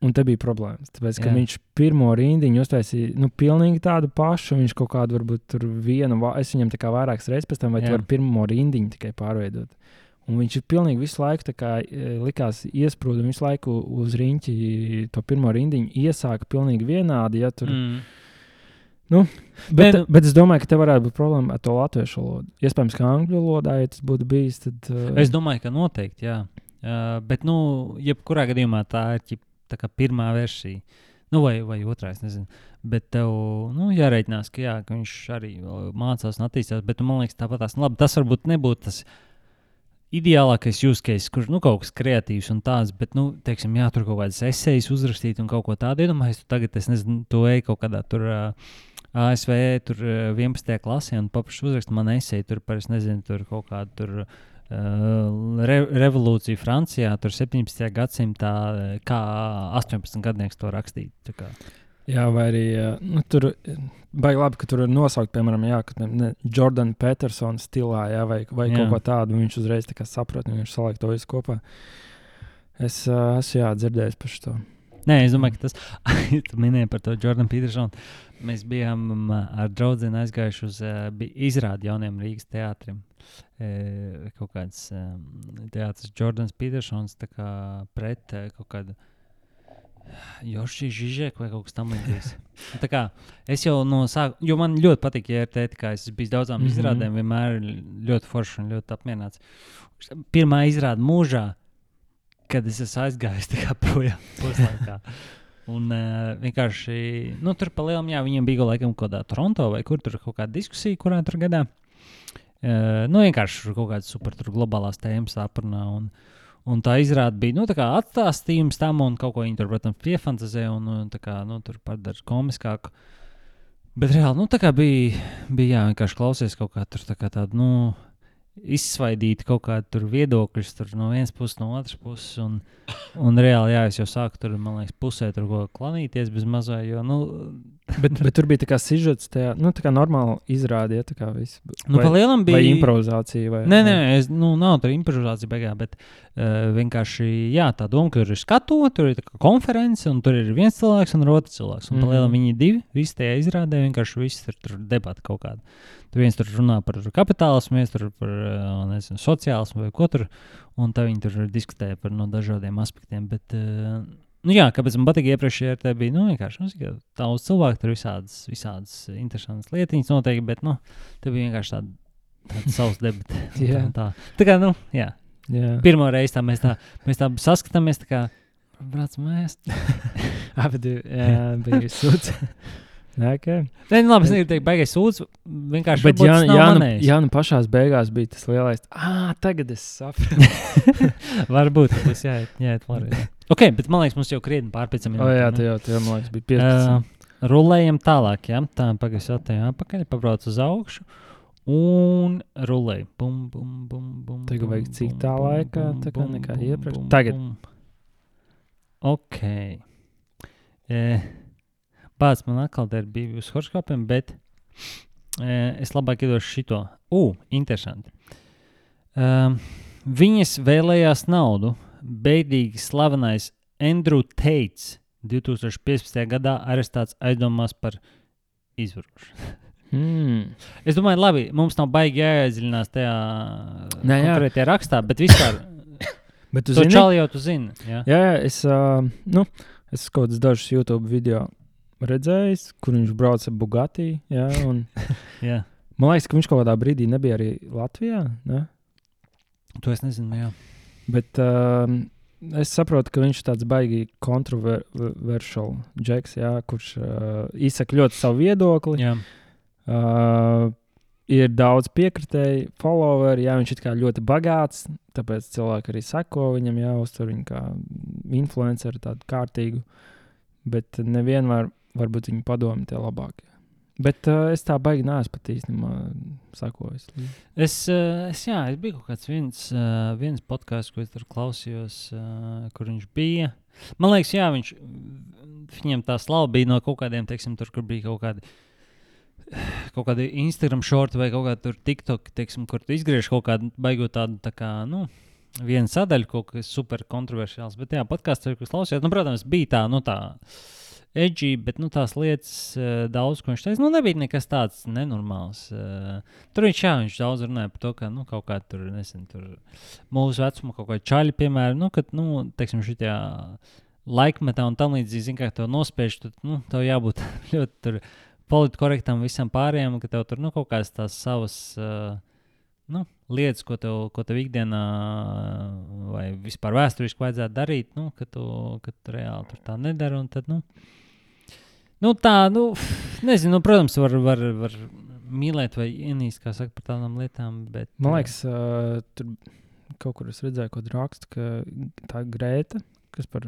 Un te bija problēmas. Tāpēc, ka Jā. viņš pirmo rindiņu uztaisīja nu, pilnīgi tādu pašu. Viņš kaut kādu, varbūt, tur vienu, es viņam tā kā vairākas reizes pēc tam, vai tu vari pirmo rindiņu tikai pārveidot. Un viņš ir pilnīgi visu laiku kā, e, likās iesprūdis, visu laiku uz rīņķi to pirmo rindiņu iesāka pilnīgi vienādi. Ja, tur, mm. Mm. bet, Nē, nu- bet es domāju, ka te varētu būt problēma ar to latviešu valodu. Iespējams, ka angļu valodā, ja tas būtu bijis, tad. Uh, Es domāju, ka noteikti, jā. Uh, bet, nu, jebkurā gadījumā tā ir tā kā pirmā versija. Nu, vai, vai otrā, es nezinu. Bet tev nu, jāreikinās, ka, jā, ka viņš arī mācās un attīstās. Bet nu, man liekas, tāpat tās, nu, labi, tas varbūt nebūtu tas ideālākais use case, kur nu, kaut kas kreatīvs un tāds, bet, nu, teiksim, jā, tur kaut kādas esejas uzrakstīt un kaut ko tādu iedomājies. Tu tagad, es nezinu, tu ej kaut kādā tur. Uh, ASV tur 11. klasē un paprasti uzrakst man esēju tur par, es nezinu, tur kaut kādu tur. Uh, re, revolūcija Francijā, tur 17. gadsimtā, kā 18 gadnieks to rakstīja. Jā, vai arī nu, tur baigi labi, ka tur ir nosaukt, piemēram, jā, ne, ne, Jordana Petersona stilā, jā, vai, vai jā. kaut ko tādu. Viņš uzreiz tā saprot, viņš saliek to visu kopā. Es uh, esmu jā, dzirdējis par šo. Nē, es domāju, ka tas, tu minēji par to Jordanu Petersonu. Mēs bijām um, ar draugu aizgājuši uz uh, izrādi jauniem Rīgas teātrim. E, kaut kāds um, teātris Jordans Petersons pret uh, kaut kādu. Joši Žižek vai kaut kas tamlīdzīgs. es jau no sākuma, jo man ļoti patīk, ja ir tēti, kā es biju daudzām mm -hmm. izrādēm, vienmēr ļoti forši un ļoti apmierināts. Pirmā izrāda mūžā, kad es esmu aizgājis projām puslaikā. Un uh, vienkārši nu, tur pa lielam, jā, viņiem bija laikam kaut kādā Toronto vai kur tur kaut kāda diskusija, kurā tur gadā. Uh, nu, vienkārši kaut kādas super globālās tēmas aprunā. Un, un tā izrāda bija nu, atstāstījums tam, un kaut ko viņi tur, protams, piefantazē un, un kā, nu, tur padara komiskāku. Bet reāli, nu, tā kā bija, bija jā, vienkārši klausies kaut kā tur tā kā tādu, nu, izsvaidīti kaut kādi viedokļi no vienas puses, no otras puses. Un, un reāli, jā, es jau sāku tur, man liekas, pusē tur klanīties bez mazā. Jo, nu, bet, bet tur bija tā kā sižets, tā, nu, tā kā normāli izrādīja. Tā kā viss. Nu, vai, lielam bija vai improvizācija. Vai, nē, nē, es, nu, nav tur improvizācija beigās, bet uh, vienkārši, jā, tā doma, ka tur ir skatu, tur ir konference, un tur ir viens cilvēks un otrs cilvēks. Un mm -hmm. palielam viņi divi, visi tajā izrādē, vienkārši viss tur, tur debata kaut kāda. Tur viens tur runā par kapitālismu, viens tur par nezinu, sociālismu vai ko tur. Un tā viņi tur diskutēja par no dažādiem aspektiem. Bet, nu jā, kāpēc man patīk iepriekšējā te bija, nu vienkārši nu, daudz cilvēku, tur visādas, visādas interesantas lietiņas noteikti, bet, nu, te bija vienkārši tāda, tāda savs debata. tā, tā. tā kā, nu, jā. jā. Pirmo reizi tā mēs tā, mēs tā saskatāmies, tā kā, brāc, mēs. Abi bija sūdz. Okay. Nē, nu, labi, es negribu teikt, baigais sūds. Vienkārši bet jā, jā, nu, jā, nu pašā beigās bija tas lielais. Ah, tagad es saprotu. Varbūt tas jāiet, jāiet varētu. ok, bet man liekas, mums jau krietni minūtēm. Oh, jā, tā jau, tā jau, man liekas, bija 15. Uh, rulējam tālāk, jā, tā pagaidām atējām atpakaļ, pabrauc uz augšu. Un rulēja. Bum, bum, bum, bum, Tagad vajag cik tā laika, tā kā nekā iepriekš. Tagad. Ok. Eh, Pats man atkal ir bijis uz horoskopiem, bet e, es labāk iedošu šito. Ugh, interesanti. Um, viņas vēlējās naudu. Beidīgi slavenais Andrew Teits 2015. gadā arestēts aizdomās par izvarošanu. Mm. Es domāju, labi, mums nav baigi jāiedziļinās tajā Nē, jā. konkrētajā rakstā, bet vispār. bet tu zini? Jau tu zini. Jā, jā, jā es, uh, nu, es kaut kādus dažus YouTube video redzējis, kur viņš brauca ar Bugatti. Jā, un, jā. Man liekas, ka viņš kaut kādā brīdī nebija arī Latvijā. Ne? To es nezinu. Jā. Bet uh, es saprotu, ka viņš ir tāds baigi kontroversiāls džeks, jā, kurš uh, izsaka ļoti savu viedokli. Jā. Uh, ir daudz piekritēju, followeri, jā, viņš ir ļoti bagāts, tāpēc cilvēki arī seko viņam, jā, uztver viņu kā influenceru, tādu kārtīgu. Bet nevienmēr varbūt viņa padomi tie labākie. Bet uh, es tā baigi neesmu pat īstenībā sakojis. Es, uh, es, jā, es biju kaut kāds viens, uh, viens podkāsts, ko es tur klausījos, uh, kur viņš bija. Man liekas, jā, viņš, viņam tā slava bija no kaut kādiem, teiksim, tur, kur bija kaut kādi. Kaut kāda Instagram short vai kaut kāda TikTok, teiksim, kur tu izgriež kaut kādu baigot tādu, tā kā, nu, viena sadaļa, kaut kas super kontroversiāls. Bet, jā, podkāstā, kas klausījās, nu, protams, bija tā, nu, tā. Uh, edgy, bet nu, tās lietas uh, daudz, ko viņš teica, nu, nebija nekas tāds nenormāls. Uh, tur viņš, jā, viņš daudz runāja par to, ka nu, kaut kā tur, nesen, tur mūsu vecuma kaut kāda čaļa, piemēram, nu, kad, nu, teiksim, šitajā laikmetā un tam līdzīgi, zin, kā tev nospiež, tad, nu, tev jābūt ļoti tur politkorektam visam pārējiem, ka tev tur, nu, kaut kādas tās savas. Uh, nu, lietas, ko tev, ko tev ikdienā vai vispār vēsturiski vajadzētu darīt, nu, ka tu, ka tu reāli tur tā nedari. Tad, nu, Nu, tā, nu, nezinu, nu, protams, var, var, var mīlēt vai ienīst, kā saka, par tādām lietām. Bet, Man liekas, uh, tur kaut kur es redzēju, ko rakstu, ka tā Grēta, kas par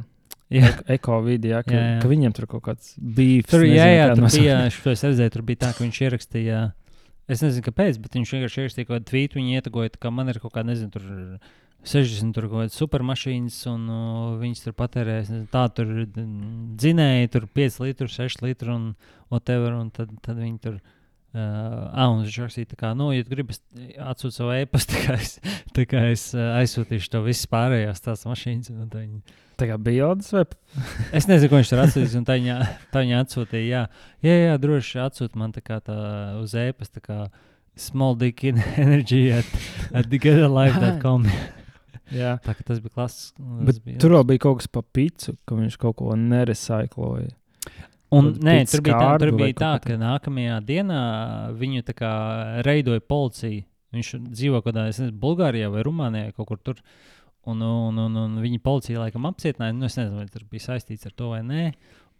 Jā. ekovīdu, ja, ka, Jā, jā. ka viņam tur kaut kāds bija. Tur, jā, jā, tur bija, šo es redzēju, tur bija tā, ka viņš ierakstīja, es nezinu, kāpēc, bet viņš vienkārši ierakstīja kaut kādu tvītu, viņa ietegoja, ka man ir kaut kāda, nezinu, tur 60 tur kaut kādas supermašīnas, un uh, viņas tur patērē, es nezinu, tā tur mm, dzinēja, tur 5 litru, 6 litru un whatever, un tad, tad viņi tur. Uh, ah, un viņš rakstīja, tā kā, nu, ja tu gribi atsūtīt savu e-pastu, tā kā es, tā kā es uh, aizsūtīšu to visas pārējās tās mašīnas. tad Viņi, Tā kā bildes vai Es nezinu, ko viņš tur atsūtīs. un Tā viņa, tā viņa atsūtīja, jā, jā, jā droši atsūtīt man tā kā tā uz e-pasta, tā kā small dick energy at, at togetherlife.com. Jā. tā kā tas bija klasisks. Bet tur vēl bija kaut kas pa picu, ka viņš kaut ko neresaikloja. Un, Kaut nē, tur bija tā, tur bija tā kā ka nākamajā dienā viņu tā kā reidoja policija. Viņš dzīvo kaut kādā, es nezinu, Bulgārijā vai Rumānijā, kaut kur tur. Un, un, un, un viņa policija laikam apcietināja. Nu, es nezinu, vai tas bija saistīts ar to vai nē.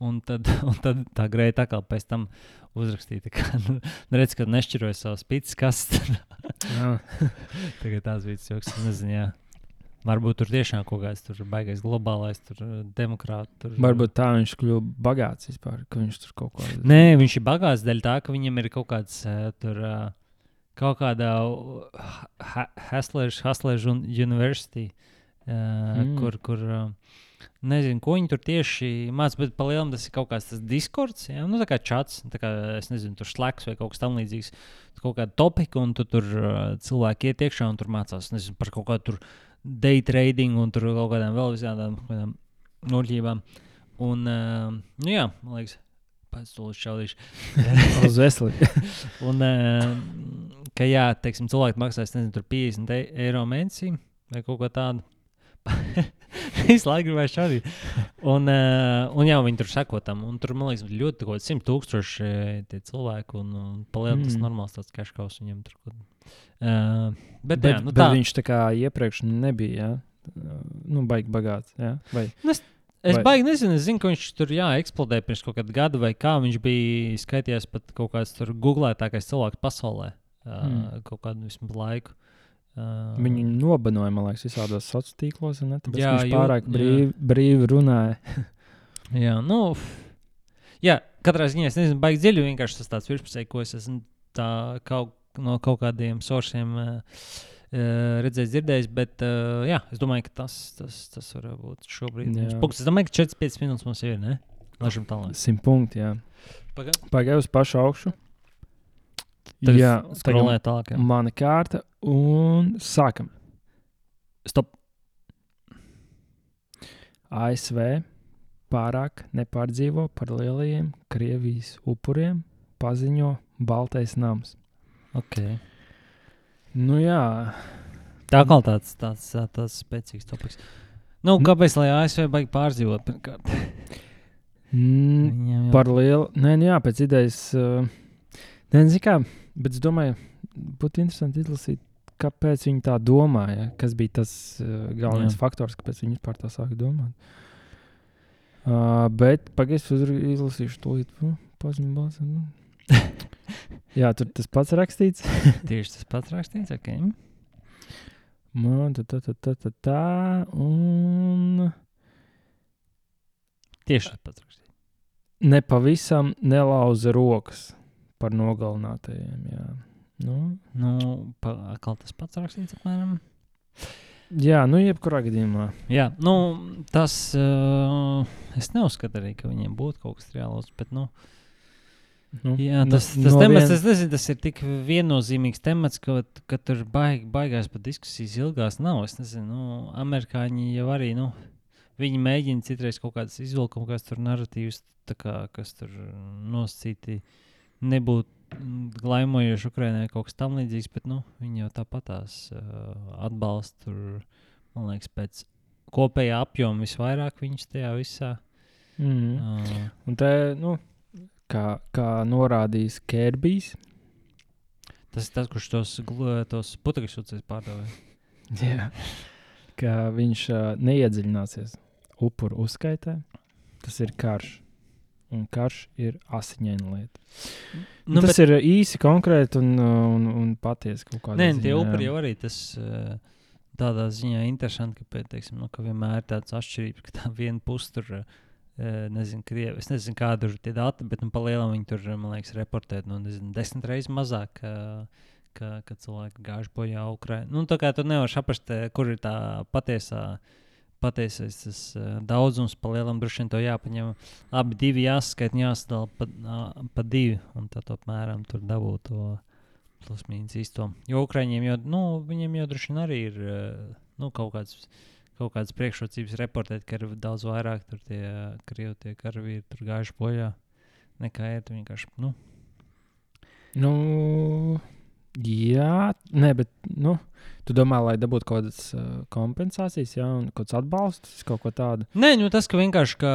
Un tad, un tad tā grēta atkal pēc tam uzrakstīja, ka, nu, redz, ka nešķiroja savas pīcis kastes. Tagad tās bija tas joks, es nezinu, jā. Varbūt tur tiešām kaut kāds tur baigais globālais tur, eh, demokrāts. Tur, Varbūt tā viņš kļuva bagāts vispār, ka viņš tur kaut ko Nē, viņš ir bagāts dēļ tā, ka viņam ir kaut kāds uh, tur. Uh, Kaut kādā Haslēža University, uh, Mm. kur, kur uh, nezinu, ko viņi tur tieši mācās, bet palielinām tas ir kaut kāds tas diskords, ja? nu, tā kā čats, tā kā, es nezinu, tur slēgs vai kaut kas tamlīdzīgs, kaut kāda topika, un tu tur uh, cilvēki iet iekšā un tur mācās, nezinu, par kaut kādu tur day trading un tur kaut kādām vēl visādām kādām noļķībām. Un, uh, nu jā, man liekas, pēc tam šaudīšu. uz veselību. Un, uh, ka jā, teiksim, cilvēki maksās, nezinu, tur 50 e- eiro mēnesī vai kaut ko tādu. Visu laiku gribēju šādīt. Un, uh, un jā, viņi tur seko tam. Un tur, man liekas, ļoti kaut kādi 100 tūkstoši tie cilvēki. Un, un palielināt tas Mm. normāls tāds kaškaus viņam tur. Kaut. Uh, bet, Bet, jā, nu, bet tā. viņš tā kā iepriekš nebija. Ja? Nu, baigi bagāts. Ja? Vai, Es Vai- baigi nezinu, es zinu, ka viņš tur jā, eksplodēja pirms kaut kāda gada, vai kā viņš bija skaitījis pat kaut kāds tur googlētākais cilvēks pasaulē. Uh, Hmm. Kaut kādu vismaz laiku. Uh, Viņu nobanoja, man liekas, visādos sociālos tīklos. Jā, viņš pārāk brīvi, brīvi runāja. Jā, nu, jā, katrā ziņā es nezinu, baigi dziļi. Vienkārši tas tāds virspusēji, ko es esmu tā kaut, no kaut kādiem sorsiem uh, uh, redzējis, dzirdējis. Bet, uh, jā, es domāju, ka tas, tas, tas var būt šobrīd. Es domāju, ka 4-5 minūtes mums ir. Ne? Lēšam tālāk. Simt punkti. Jā. Pagaid. Pagaidā uz pašu augšu. Tagad jā, skrolē tālāk. jā. Mana kārta un sākam. Stop. ASV pārāk nepārdzīvo par lielajiem Krievijas upuriem, paziņo Baltais nams. Okay. Nu jā, Tā kā tāds, tāds, tāds, spēcīgs topoks. Nu, Nu. kāpēc lai ASV baigi pārdzīvot? Mm, Viņiem jau- par lielu. Nē, nu jā, pēc idejas. Uh, Nezinu, kā, bet es domāju, būtu interesanti izlasīt, kāpēc viņi tā domāja. Kas bija tas uh, galvenais Jā. jā. faktors, kāpēc viņi vispār tā sāka domāt. Uh, bet pagaidām, izlasīšu to līdzi paziņot. Nu. jā, tur tas pats rakstīts. Tieši tas pats rakstīts. Okay. Man tā, tā, tā, tā, tā, tā, un Tieši tas pats rakstīts. nepavisam nelauza rokas par nogalinātajiem. Jā, nu, Nu, pa- atkal tas pats rakstīts. Apmēram. jā nu jebkurā gadījumā. Jā, nu, tas. Uh, es neuzskatu arī, ka viņiem būtu kaut kas reāls. Bet, nu, Nu, jā, tas, tas no temats, vien- nezinu, tas ir tik viennozīmīgs temats, ka, ka tur baig, baigās pat diskusijas ilgās nav. Es nezinu, nu, amerikāņi jau arī. Nu, Viņi mēģina citreiz kaut kādas izvilkumu, kas tur narratīvas, tā kā, kas tur nosacīti nebūt mm, glaimojoši Ukraiņai kaut kas tam līdzīgs, bet nu, viņi jau tāpatās uh, atbalsta tur, man liekas, pēc kopējā apjoma visvairāk viņus tajā visā. Mm. Uh, Un te, nu, kā, kā norādījis Kērbijs, tas ir tas, kurš tos, tos putekļus pārdeva. jā. ka viņš uh, neiedziļināsies upuru uzskaitē. Tas ir karš. Un karš ir asiņaina lieta. Nu, tas bet... ir īsi, konkrēti un, un, un patiesi Nē, ziņā, tie upuri jau arī tas uh, tādā ziņā interesanti, ka, teiksim, nu, ka vienmēr ir tādas atšķirības, ka tā viena puse tur. Uh, nezinu, krievi. Es nezinu, kāda ir tie dati, bet nu, pa lielam viņi tur, man liekas, reportē nu, nezinu, desmit reizes mazāk, uh, ka, ka cilvēki gājuši bojā Ukraiņā. Nu, tā kā tu nevari saprast, kur ir tā patiesā. Patiesais tas uh, daudzums, pa lielam droši vien to jāpaņem. Abi divi jāsaskaita, jāsadala pa, uh, pa divi, un tad apmēram tur dabūt to plus mīnus īsto. Jo Ukraiņiem jau, nu, viņiem jau droši vien arī ir nu, kaut kāds. Kaut kādas priekšrocības reportēt, ka ir daudz vairāk tur tie krievi, tie karavīri tur gājuši bojā nekā ir vienkārši. Nu. Nu, jā, nē, bet nu, tu domā, lai dabūtu kaut kādas uh, kompensācijas, jā, un kaut kāds atbalsts, kaut ko tādu. Nē, nu tas, ka vienkārši ka,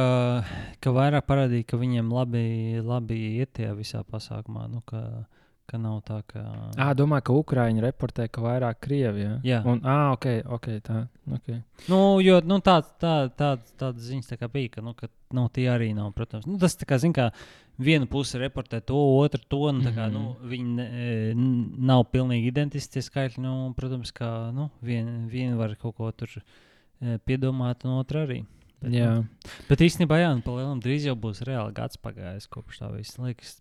ka vairāk parādīja, ka viņiem labi, labi iet tajā visā pasākumā. Nu, ka, uh, ka nav tā, ka. À, domāju, ka Ukrāņi reportē, ka vairāk Krievija. Jā, un, à, ok, ok, tā. Okay. Nu, jo nu, tā, tā, tā, tādas ziņas tā bija, ka, nu, ka nu, tie arī nav, protams. Nu, tas, kā, zin, kā viena puse reportē to, otra to, tā kā, mm -hmm. nu, mhm. viņi ne, nav pilnīgi identiski tie skaitļi. Nu, protams, ka nu, viena vien var kaut ko tur piedomāt, un otra arī. Bet, jā. Nu, bet īstenībā, jā, nu, palielam drīz jau būs reāli gads pagājis kopš tā viss. Liekas,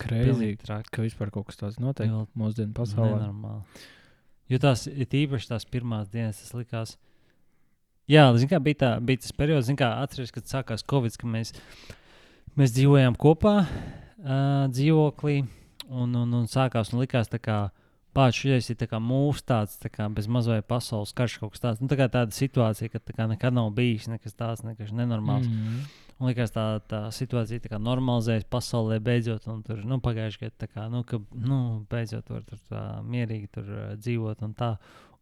Kreizīgi, ka vispār kaut kas tāds notiek Jā, mūsdienu pasaulē. Nenormāli. Jo tās ir īpaši tās pirmās dienas, tas likās. Jā, kā, bija, tā, bija tas periods, kā atceros, kad sākās Covid, kad mēs, mēs dzīvojām kopā uh, dzīvoklī, un, un, un sākās un likās, ka Pāršķies ir mūžs tāds, tā kā bez mazliet pasaules karš kaut kas tāds. Nu, tā kā tāda situācija, ka tā kā nekad nav bijis nekas tāds, nekas nenormāls. Mm -hmm. Man liekas, tā, tā situācija tā normalizējas pasaulē beidzot. Tur nu, pagājušajā gadā, kā, nu, ka nu, beidzot var tur tā, mierīgi tur, uh, dzīvot. Un tā.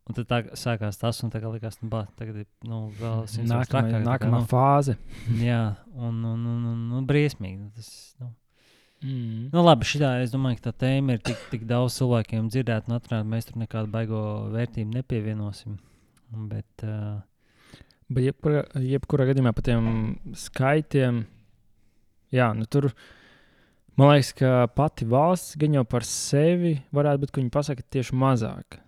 Un tad tā sākās tas, un tagad likās, nu, bah, tagad ir nu, vēl nākamā, trakāk, nākamā kā, nu, fāze. jā, un, un, un, un, un briesmīgi. Tas, nu. Mm. Nu, labi, šitā, es domāju, ka tā tēma ir tik, tik daudz cilvēkiem dzirdēta, un atrādāt, mēs tur nekādu baigo vērtību nepievienosim. Bet, uh, Bet jebkurā, jebkurā gadījumā par tiem skaitiem, jā, nu tur man liekas, ka pati valsts gan jau par sevi varētu būt, ka viņi pasaka tieši mazāk.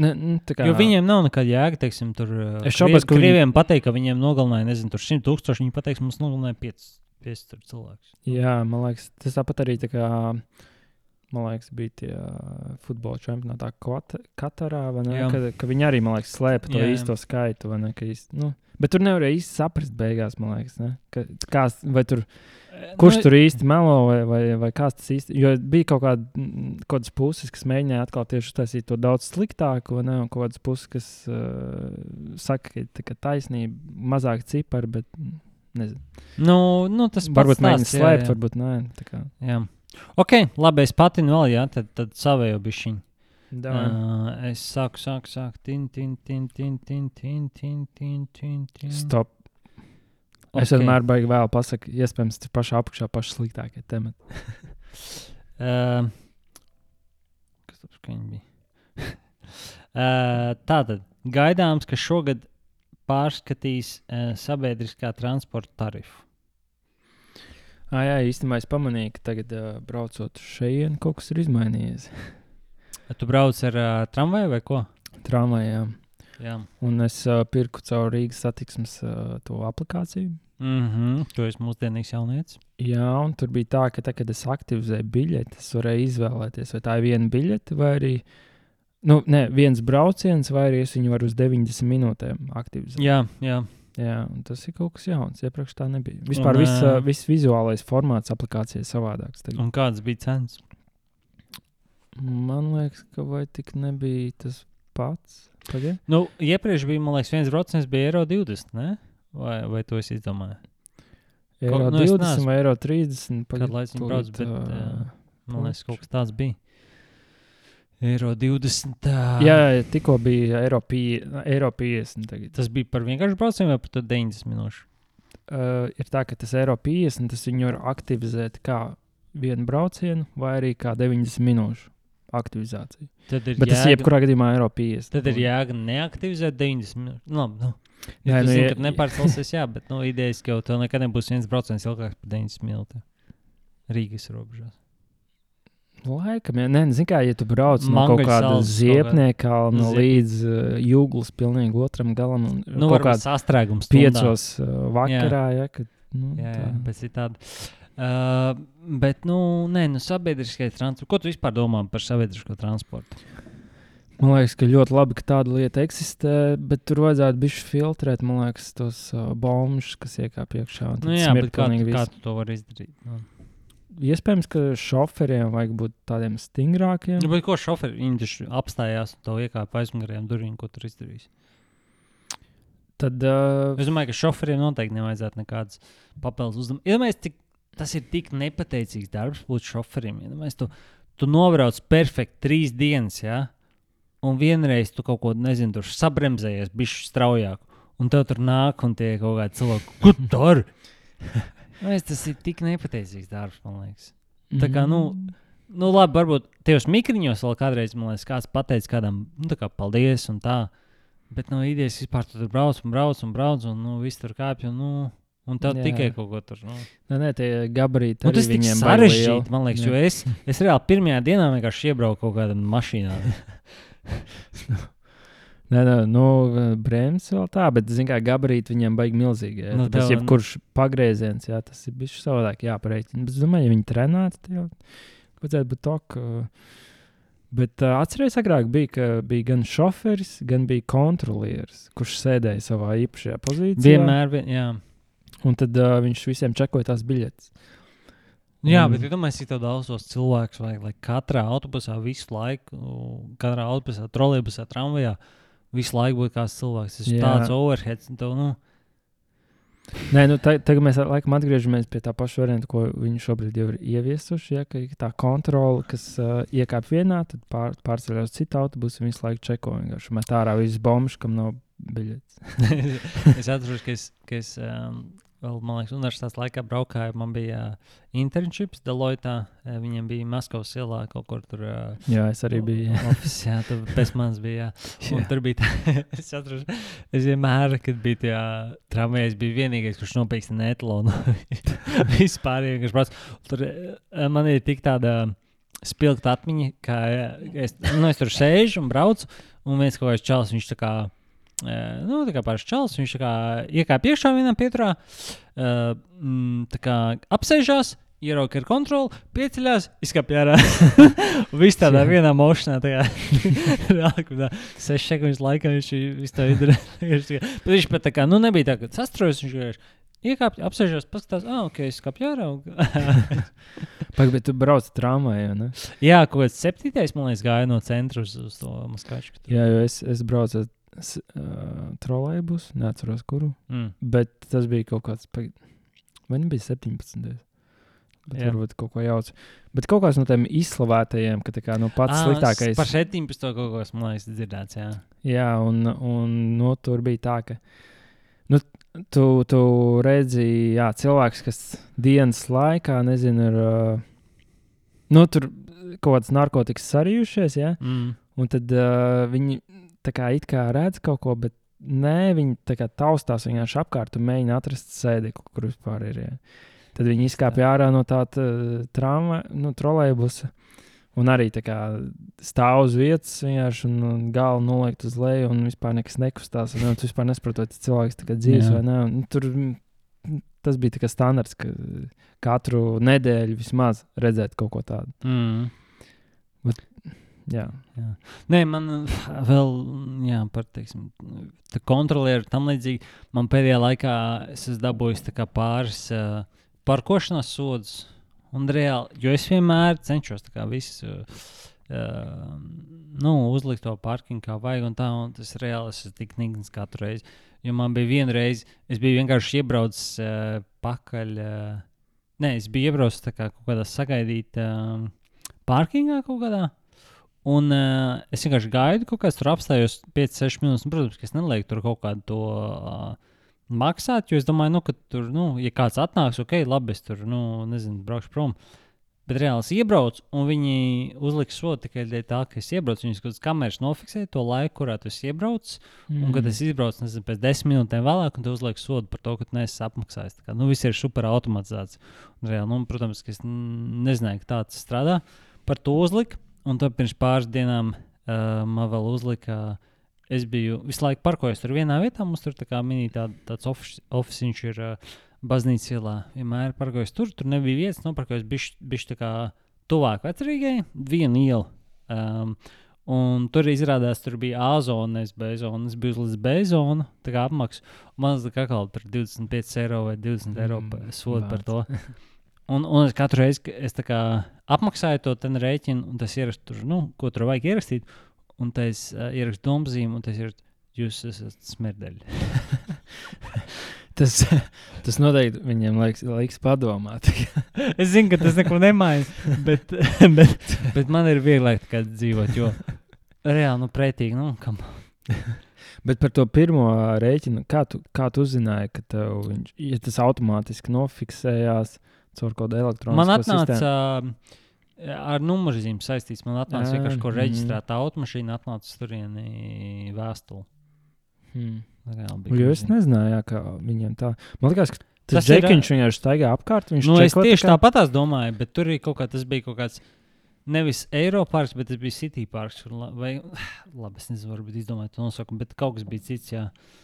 Ne, nu, kā... Jo viņiem nav nekāda jēga, teiksim, tur. Es šaubos, ka krieviem viņi... pateikt, ka viņiem nogalināja, nezinu, tur 100 tūkstoši. Viņi pateiks, mums nogalināja 5, 5 cilvēkus. Jā, man liekas, tas tāpat arī tā kā man liekas, bija tie futbola čempionātā Katarā. Kad, ka viņi arī, man liekas, slēpa to jā, jā. īsto skaitu. Ne, īsti, nu, bet tur nevarēja īsti saprast beigās, man liekas, ne, ka, kā, vai tur. Kurš nu, tur īsti melo, vai, vai, vai kāds tas īsti? Jo bija kaut kāda, kādas puses, kas mēģināja atkal tieši uztaisīt to daudz sliktāko, ne, un kādas puses, kas uh, saka, ka tā taisnība, mazāk cipari, bet nezinu. Nu, nu, tas varbūt mēģina slēpt, varbūt nē. Jā. Ok, labi, es pati vēl, jā, tad, tad savēju bišķiņu. Uh, es sāku, sāku, sāku. Tin, tin, tin, tin, tin, tin, tin, tin, tin, tin. Stop. Okay. Es vienmēr baigi vēl pasaku, iespējams, tas pašā apakšā paši sliktākie temati. uh, kas tas bija? uh, tātad, gaidāms, ka šogad pārskatīs uh, sabiedriskā transporta tarifu. Ah, jā, īstenībā es pamanīju, ka tagad, uh, braucot šeit, kaut kas ir izmainījies. tu brauc ar uh, tramvaju vai ko? Tramvajā. Jā. Un es uh, pirku caur Rīgas satiksmes uh, to aplikāciju. Mm -hmm, tu esi mūsdienīgs jaunietis. Jā, un tur bija tā, ka, tā, kad es aktivizēju biļeti, es varēju izvēlēties, vai tā ir viena biļete, vai arī nu, ne, viens brauciens, vai arī es viņu varu uz 90 minūtēm aktivizēt. Jā, jā. Jā, tas ir kaut kas jauns. Iepriekš tā nebija. Vispār un, viss, uh, viss vizuālais formāts aplikācijai savādāks. Tagad. Un kāds bija cenas? Man liekas, ka vai tik nebija tas pats. Pagad? Nu, iepriekš bija, man liekas, viens brauciens bija eiro 20, ne? Vai, vai to es izdomāju? Eiro Ko, nu, 20 vai eiro 30. Kādu laiku viņi brauc, bet uh, man liekas, kaut kas tāds bija. Eiro 20. Tā. Jā, tikko bija eiro, pie, eiro 50. Tagad. Tas bija par vienkāršu braucienu vai par 90 minūšu? Uh, ir tā, ka tas eiro 50, tas viņu var aktivizēt kā vienu braucienu vai arī kā 90 minūšu aktivizāciju. Tad ir Bet jēga, tas jebkurā gadījumā eiro 50. Tad ir jēga neaktivizēt 90 minūtes. Nu, labi, nu. Ja jā, nu, zini, ja... nepārcelsies, jā, bet nu, idejas, ka tev nekad nebūs viens brauciens ilgāks par 90 minūtēm. Rīgas robežās. Laikam, ja, ne, zin kā, ja tu brauc no kaut Mangaļu kāda kaut ziepnieka no līdz uh, jūglas pilnīgi otram galam un Nu, kaut kāds sastrēgums. piecos uh, vakarā, ja, kad, nu, Jā, tā. jā, pēc citādi. Uh, bet, nu, nē, nu, sabiedriskais transports. Ko tu vispār domā par sabiedrisko transportu? Man liekas, ka ļoti labi, ka tāda lieta eksistē, bet tur vajadzētu bišķi filtrēt, man liekas, tos uh, bombus, kas iekāp iekšā. Nu, jā, bet kā, tu- kā tu to vari izdarīt? Nu. Iespējams, ka šoferiem vajag būt tādiem stingrākiem. Nu, bet ko šoferi taču apstājās un to iekāpa aizmugurējiem durvīm, ko tur izdarīs? Tad uh, Es domāju, ka šoferiem noteikti nevajadzētu nekādas papildus uzdevumus. Iedomājieties, tas ir tik nepateicīgs darbs būt šoferim. Iedomājieties, tu, tu nobrauc perfekti trīs dienas, ja? un vienreiz tu kaut ko, nezinu, tur sabremzējies, bišķi straujāk, un tev tur nāk un tie kaut kādi cilvēki, ko tu dari? Mēs, tas ir tik nepateicīgs darbs, man liekas. Tā kā, nu, nu labi, varbūt tajos mikriņos vēl kādreiz, man liekas, kāds pateica kādam, nu, tā kā paldies un tā. Bet no idejas vispār tu tur brauc un brauc un brauc, un nu, viss tur kāpj. Un, nu, un tev Jā. tikai kaut ko tur. Nu. Nē, nē, tie gabarīti. Nu, tas ir sarežģīti, man liekas, Jā. jo es, es reāli pirmajā dienā vienkārši iebraucu kaut kādā mašīnā. Nē, nē, nu, brēmas vēl tā, bet, zināmā mērā, gabarīti viņiem baigi milzīgi. Jā, Nu, nu, tas ir jebkurš pagrieziens, jā, tas ir bijis savādāk jāpareikina. Bet, domāju, ja viņi trenētu, tad jau vajadzētu būt tā, ka. Bet uh, atcerieties, agrāk bija, ka bija gan šoferis, gan bija kontrolieris, kurš sēdēja savā īpašajā pozīcijā. Vienmēr, vien, jā. Un tad uh, viņš visiem čekoja tās biļetes. Jā, Un- bet iedomājieties, cik tev daudzos cilvēkus vajag, lai katrā autobusā visu laiku, katrā autobusā, trolēļbusā, tramvajā visu laiku būtu kāds cilvēks. Tas ir tāds overheads. Tev, nu, Nē, nu, tā, tagad mēs laikam atgriežamies pie tā paša varianta, ko viņi šobrīd jau ir ieviesuši. Ja, tā kontrole, kas uh, iekāp vienā, tad pār, pārceļās uz citu autobusu un visu laiku čeko. Vienkārši met ārā visas bombas, kam nav biļetes. es atceros, ka es, ka es um, vēl, man liekas, universitātes laikā braukāju. Man bija uh, internships Deloitte. Uh, viņiem bija Maskavas ielā kaut kur tur. Uh, Jā, es arī biju. jā. Office, jā, tur pēc manis bija. Jā. Un tur bija tā, es atceros, es vienmēr, kad bija tajā tramvajā, es biju vienīgais, kurš nopirka netlonu. Vispār, kas brauc. Tur man ir tik tāda spilgta atmiņa, ka es, nu, es tur sēžu un braucu, un viens kaut kāds čels, viņš tā kā. Eh, Nu, tā kā pāris čels, viņš tā kā iekāpa iekšā vienā pieturā, uh, mm, tā kā apsēžās, ierauga ar kontroli, pieceļās, izkāpja ārā. Viss tādā vienā mošanā, tā kā reāli, ka tā sešu sekundes laikā viņš visu to izdarīja. Bet viņš pat tā kā, nu, nebija tā, ka sastrojas, viņš vienkārši iekāpja, apsēžās, paskatās, ah, ok, izkāpja ārā. un- Pagaid, bet tu brauc tramvajā, ne? Jā, kaut kāds septītais, man liekas, gāja no centra uz, uz to maskaču. Jā, jo es, es braucu ar uh, trolēļbusu, neatceros kuru. Mm. Bet tas bija kaut kāds. Vai nebija 17. Bet varbūt kaut ko jaucu. Bet kaut kāds no tiem izslavētajiem, ka kā no pats Ā, sliktākais. Par 17. kaut kas, man liekas, dzirdēts, jā. Jā, un, un nu, tur bija tā, ka nu, tu, tu redzi, jā, cilvēks, kas dienas laikā, nezinu, ir uh, nu, tur kaut kāds narkotikas sarījušies, ja? Mm. un tad uh, viņi tā kā it kā redz kaut ko, bet nē, viņi tā kā taustās vienkārši apkārt un mēģina atrast sēdekli, kur vispār ir. Ja? Tad viņi izkāpja ārā no tāda uh, tramva, nu, trolēļbusa. Un arī tā kā stāv uz vietas, vienkārši un, un galvu noliekt uz leju, un vispār nekas nekustās. Un, nu, tu vispār nesaproti, tas cilvēks tā dzīves Jā. vai nē. Un, tur mm, tas bija tā standarts, ka katru nedēļu vismaz redzēt kaut ko tādu. Mm. Jā, Nē, man uh, vēl, jā, par teiksim, tā kontrolieri tam līdzīgi. Man pēdējā laikā es esmu dabūjis pāris uh, parkošanās sodus. Un reāli, jo es vienmēr cenšos visu. Uh, uh, nu, uzlikt to parkingu kā vajag, un tā, un tas reāli es esmu tik nikns katru reizi. Jo man bija viena reize, es biju vienkārši iebraucis uh, pakaļ. Uh, nē, es biju iebraucis kā kaut kādā sagaidīt uh, parkingā kaut kādā. Un uh, es vienkārši gaidu, kaut kāds tur apstājos 5-6 minūtes. Un, protams, ka es nelieku tur kaut kādu to uh, maksāt, jo es domāju, nu, ka tur, nu, ja kāds atnāks, ok, labi, es tur, nu, nezinu, braukšu prom. Bet reāli iebraucu, un viņi uzlika sodu tikai dēļ tā, ka es iebraucu. Viņus kaut kādas kameras nofiksēja to laiku, kurā tu esi iebraucis. Mm. Un, kad es izbraucu, nezinu, pēc desmit minūtēm vēlāk, un tu uzliek sodu par to, ka tu neesi apmaksājis. Tā Kā, nu, viss ir super automatizēts. Un, reāli, nu, protams, ka es nezināju, ka tā tas strādā. par to uzlika. Un tad pirms pāris dienām uh, man vēl uzlika. Es biju visu laiku parkojis tur vienā vietā. Mums tur tā kā mini tā, tāds oficiāls ir uh, baznīcas ielā. Vienmēr parkojis tur. Tur nebija vietas, noparkojis bišķi tā kā tuvāk vecrīgai, vienu ielu. Um, Un tur izrādās, tur bija A zona, nevis B zona. Es biju līdz B zona, tā kā apmaksa. Man liekas, ka kā 25 eiro vai 20 eiro mm, sodu par to. Un, un es katru reizi, es apmaksāju to rēķinu, un tas ierakstu tur, nu, ko tur vajag ierakstīt, un tas uh, ierakstu domzīmu, un tas ir, jūs esat smerdeļi. tas, tas noteikti viņiem liekas, liekas padomāt. es zinu, ka tas neko nemaina, bet, bet, bet man ir vieglāk dzīvot, jo reāli, nu, pretīgi, nu, kam. Bet par to pirmo rēķinu, kā tu, kā tu uzzināji, ka tev viņš, ja tas automātiski nofiksējās, uh, caur kādu elektronisko Man atnāca sistēmu. ar numurzīm saistīts. Man atnāca vienkārši, ko reģistrēta mm. automašīna, atnāca turieni vēstuli. Hmm. Jo es nezināju, jā, kā viņiem tā. Man liekas, ka tas, džekiņš ir, vienkārši staigā apkārt. Nu, es tieši tā kā... tāpatās domāju, bet tur ir kaut kā tas bija kaut kāds. Nevis Eiropas, bet tas bija City Parks. Vai, labi, es nezinu, varbūt izdomāju to nosaukumu, bet kaut kas bija cits. Jā. Uh,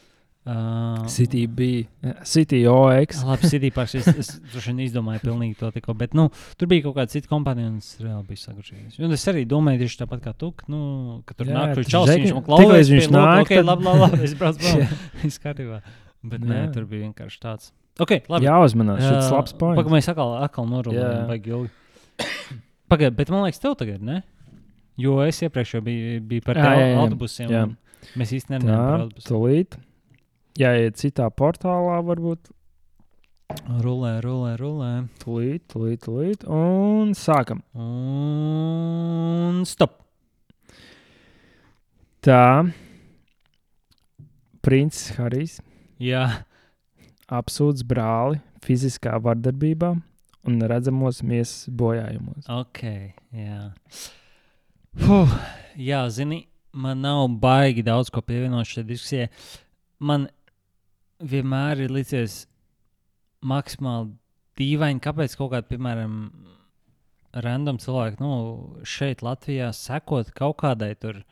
City bija City OX. Labi, City Parks. Es, es izdomāju pilnīgi to tikko, bet nu, tur bija kaut kāda cita kompānija, un es reāli biju sagrožījies. Un es arī domāju tieši tāpat kā tu, nu, ka tur jā, nāk šis čels, un klausies, viņš nāk. Ok, labi, labi, labi, es braucu prom. Viss kārtībā. Bet nē, tur bija vienkārši tāds. Ok, labi. Jāuzmanās, šis labs points. Pagaid, mēs atkal, atkal norulējam, baigi ilgi. Pagaid, bet man liekas, tev tagad, ne? Jo es iepriekš jau biju, biju par autobusiem. Jā. Mēs īstenībā autobusiem. Tūlīt jāiet citā portālā, varbūt. Rulē, rulē, rulē. Tūlīt, tūlīt, tūlīt. Un sākam. Un stop. Tā. Princis Harijs. Jā. Apsūdz brāli fiziskā vardarbībā un redzamos miesas bojājumos. Ok, jā. Puh, jā, zini, man nav baigi daudz ko pievienot šai diskusijai. Man vienmēr ir licies maksimāli dīvaini, kāpēc kaut kāda, piemēram, random cilvēki nu, šeit, Latvijā, sekot kaut kādai tur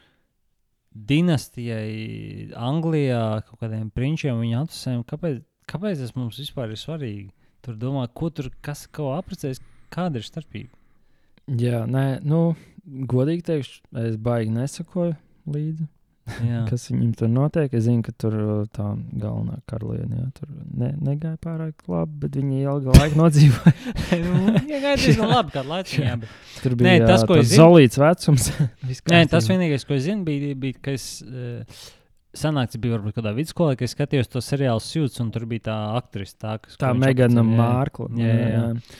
dinastijai, Anglijā, kaut kādiem prinčiem, viņa atusēm. Kāpēc, kāpēc tas mums vispār ir svarīgi? Tur domā, ko tur kas ko apprecēs, kāda ir starpība. Jā, nē, nu, godīgi teikšu, es baigi nesakoju līdzi. kas viņam tur notiek. Es zinu, ka tur uh, tā galvenā karaliene jā, tur ne, negāja pārāk labi, bet viņa ilgu laiku nodzīvoja. Jā, gāja diezgan labi, kādu laiku. Jā, bet... Tur bija Nē, tas, ko es zinu. Zolīts vecums. Nē, tas vienīgais, ko es zinu, bija, bija ka es. Uh, Sanāca, bija varbūt kādā vidusskolā, kad es skatījos to seriālu Sūds, un tur bija tā aktrise, tā, kas. Tā Megana Mārkla. Jā, jā. jā.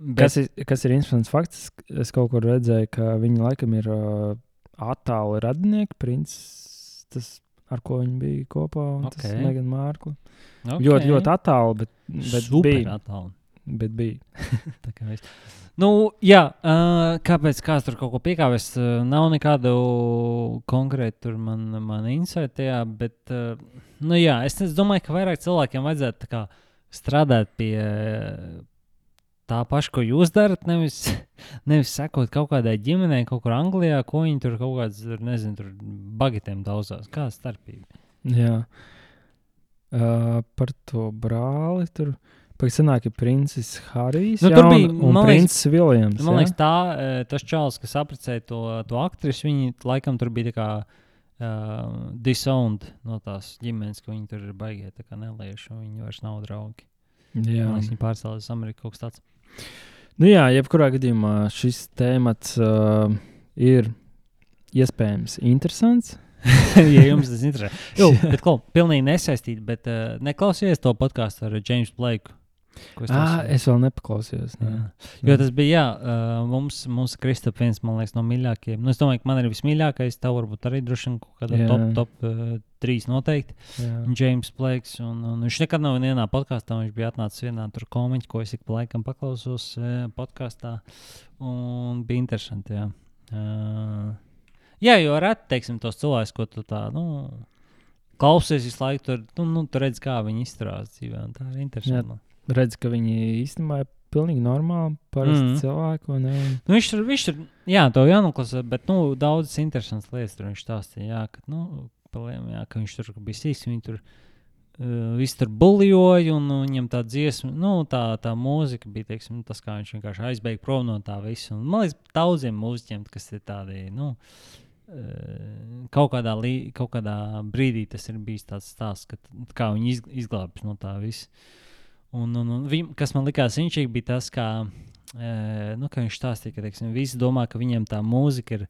Bet... Kas, ir, kas ir interesants fakts, es kaut kur redzēju, ka viņi laikam ir uh, attāli radinieki, princis, tas, ar ko viņi bija kopā, un okay. tas Megan Mārkla. Okay. Ļoti, ļoti attāli, bet, bet Super bija. Attāli. Bet bija. Tā kā viss. Nu, jā, uh, kāpēc kāds tur kaut ko piekāpjas? Uh, nav nekādu konkrētu man, man insight tajā, bet, uh, nu jā, es domāju, ka vairāk cilvēkiem vajadzētu kā, strādāt pie, tā paša, ko jūs darat, nevis, nevis sekot kaut kādai ģimenei, kaut kur Anglijā, ko viņi tur kaut kādas, nezinu, tur bagetēm daudzās. Kāda starpība? Jā. Uh, par to brāli tur. Pēc tam ir princis Harijs nu, jā, bija, un, un princis Viljams. Man liekas, tā, tas čels, kas apprecēja to, to aktrisi, viņi laikam tur bija kā uh, disowned no tās ģimenes, ka viņi tur ir kā nelieši, un viņi vairs nav draugi. Jā. Man liekas, viņi pārcēlās uz Ameriku kaut kas tāds. Nu jā, jebkurā gadījumā šis temats uh, ir iespējams interesants. ja jums tas interesē. Jā, bet ko, pilnīgi nesaistīti, bet uh, neklausieties to podkāstu ar Jamesu Blake. Es, ah, es vēl nepaklausījos. Ne. Jā. Jo tas bija, jā, uh, mums, mums Kristofers, viens liekas, no mīļākajiem. Nu, es domāju, ka man ir vismīļākais, tev varbūt arī droši vien kaut kādā jā. top, top uh, trīs noteikti. James Blakes, un, un viņš nekad nav vienā podkāstā, viņš bija atnācis vienā tur komiķi, ko es ik pa laikam paklausos uh, podkāstā, un bija interesanti, jā. Uh, jā, jo reti, teiksim, tos cilvēkus, ko tu tā, nu, klausies visu laiku, tur, nu, nu, tu redz, kā viņi izturās dzīvē, tā ir interesanti. Jā redz, ka viņi īstenībā ir pilnīgi normāli, parasti mm. cilvēki. Un- Nu, viņš tur, viņš tur, jā, to jānoklausa, bet, nu, daudzas interesantas lietas tur viņš stāstīja, jā, ka, nu, paliem, jā, ka viņš tur bija sīks, viņi tur uh, visi tur buļļoja, un nu, viņam tā dziesma, nu, tā, tā mūzika bija, teiksim, tas, kā viņš vienkārši aizbēga prom no tā visa. Un, man liekas, daudziem mūziķiem, kas ir tādi, nu, uh, kaut kādā, lī, kaut kādā brīdī tas ir bijis tāds stāsts, ka, kā viņi iz, izglābjas no tā visa. Un, un, un viņ, kas man likās inčīgi, bija tas, kā, e, nu, ka viņš stāstīja, ka teiksim, visi domā, ka viņiem tā mūzika ir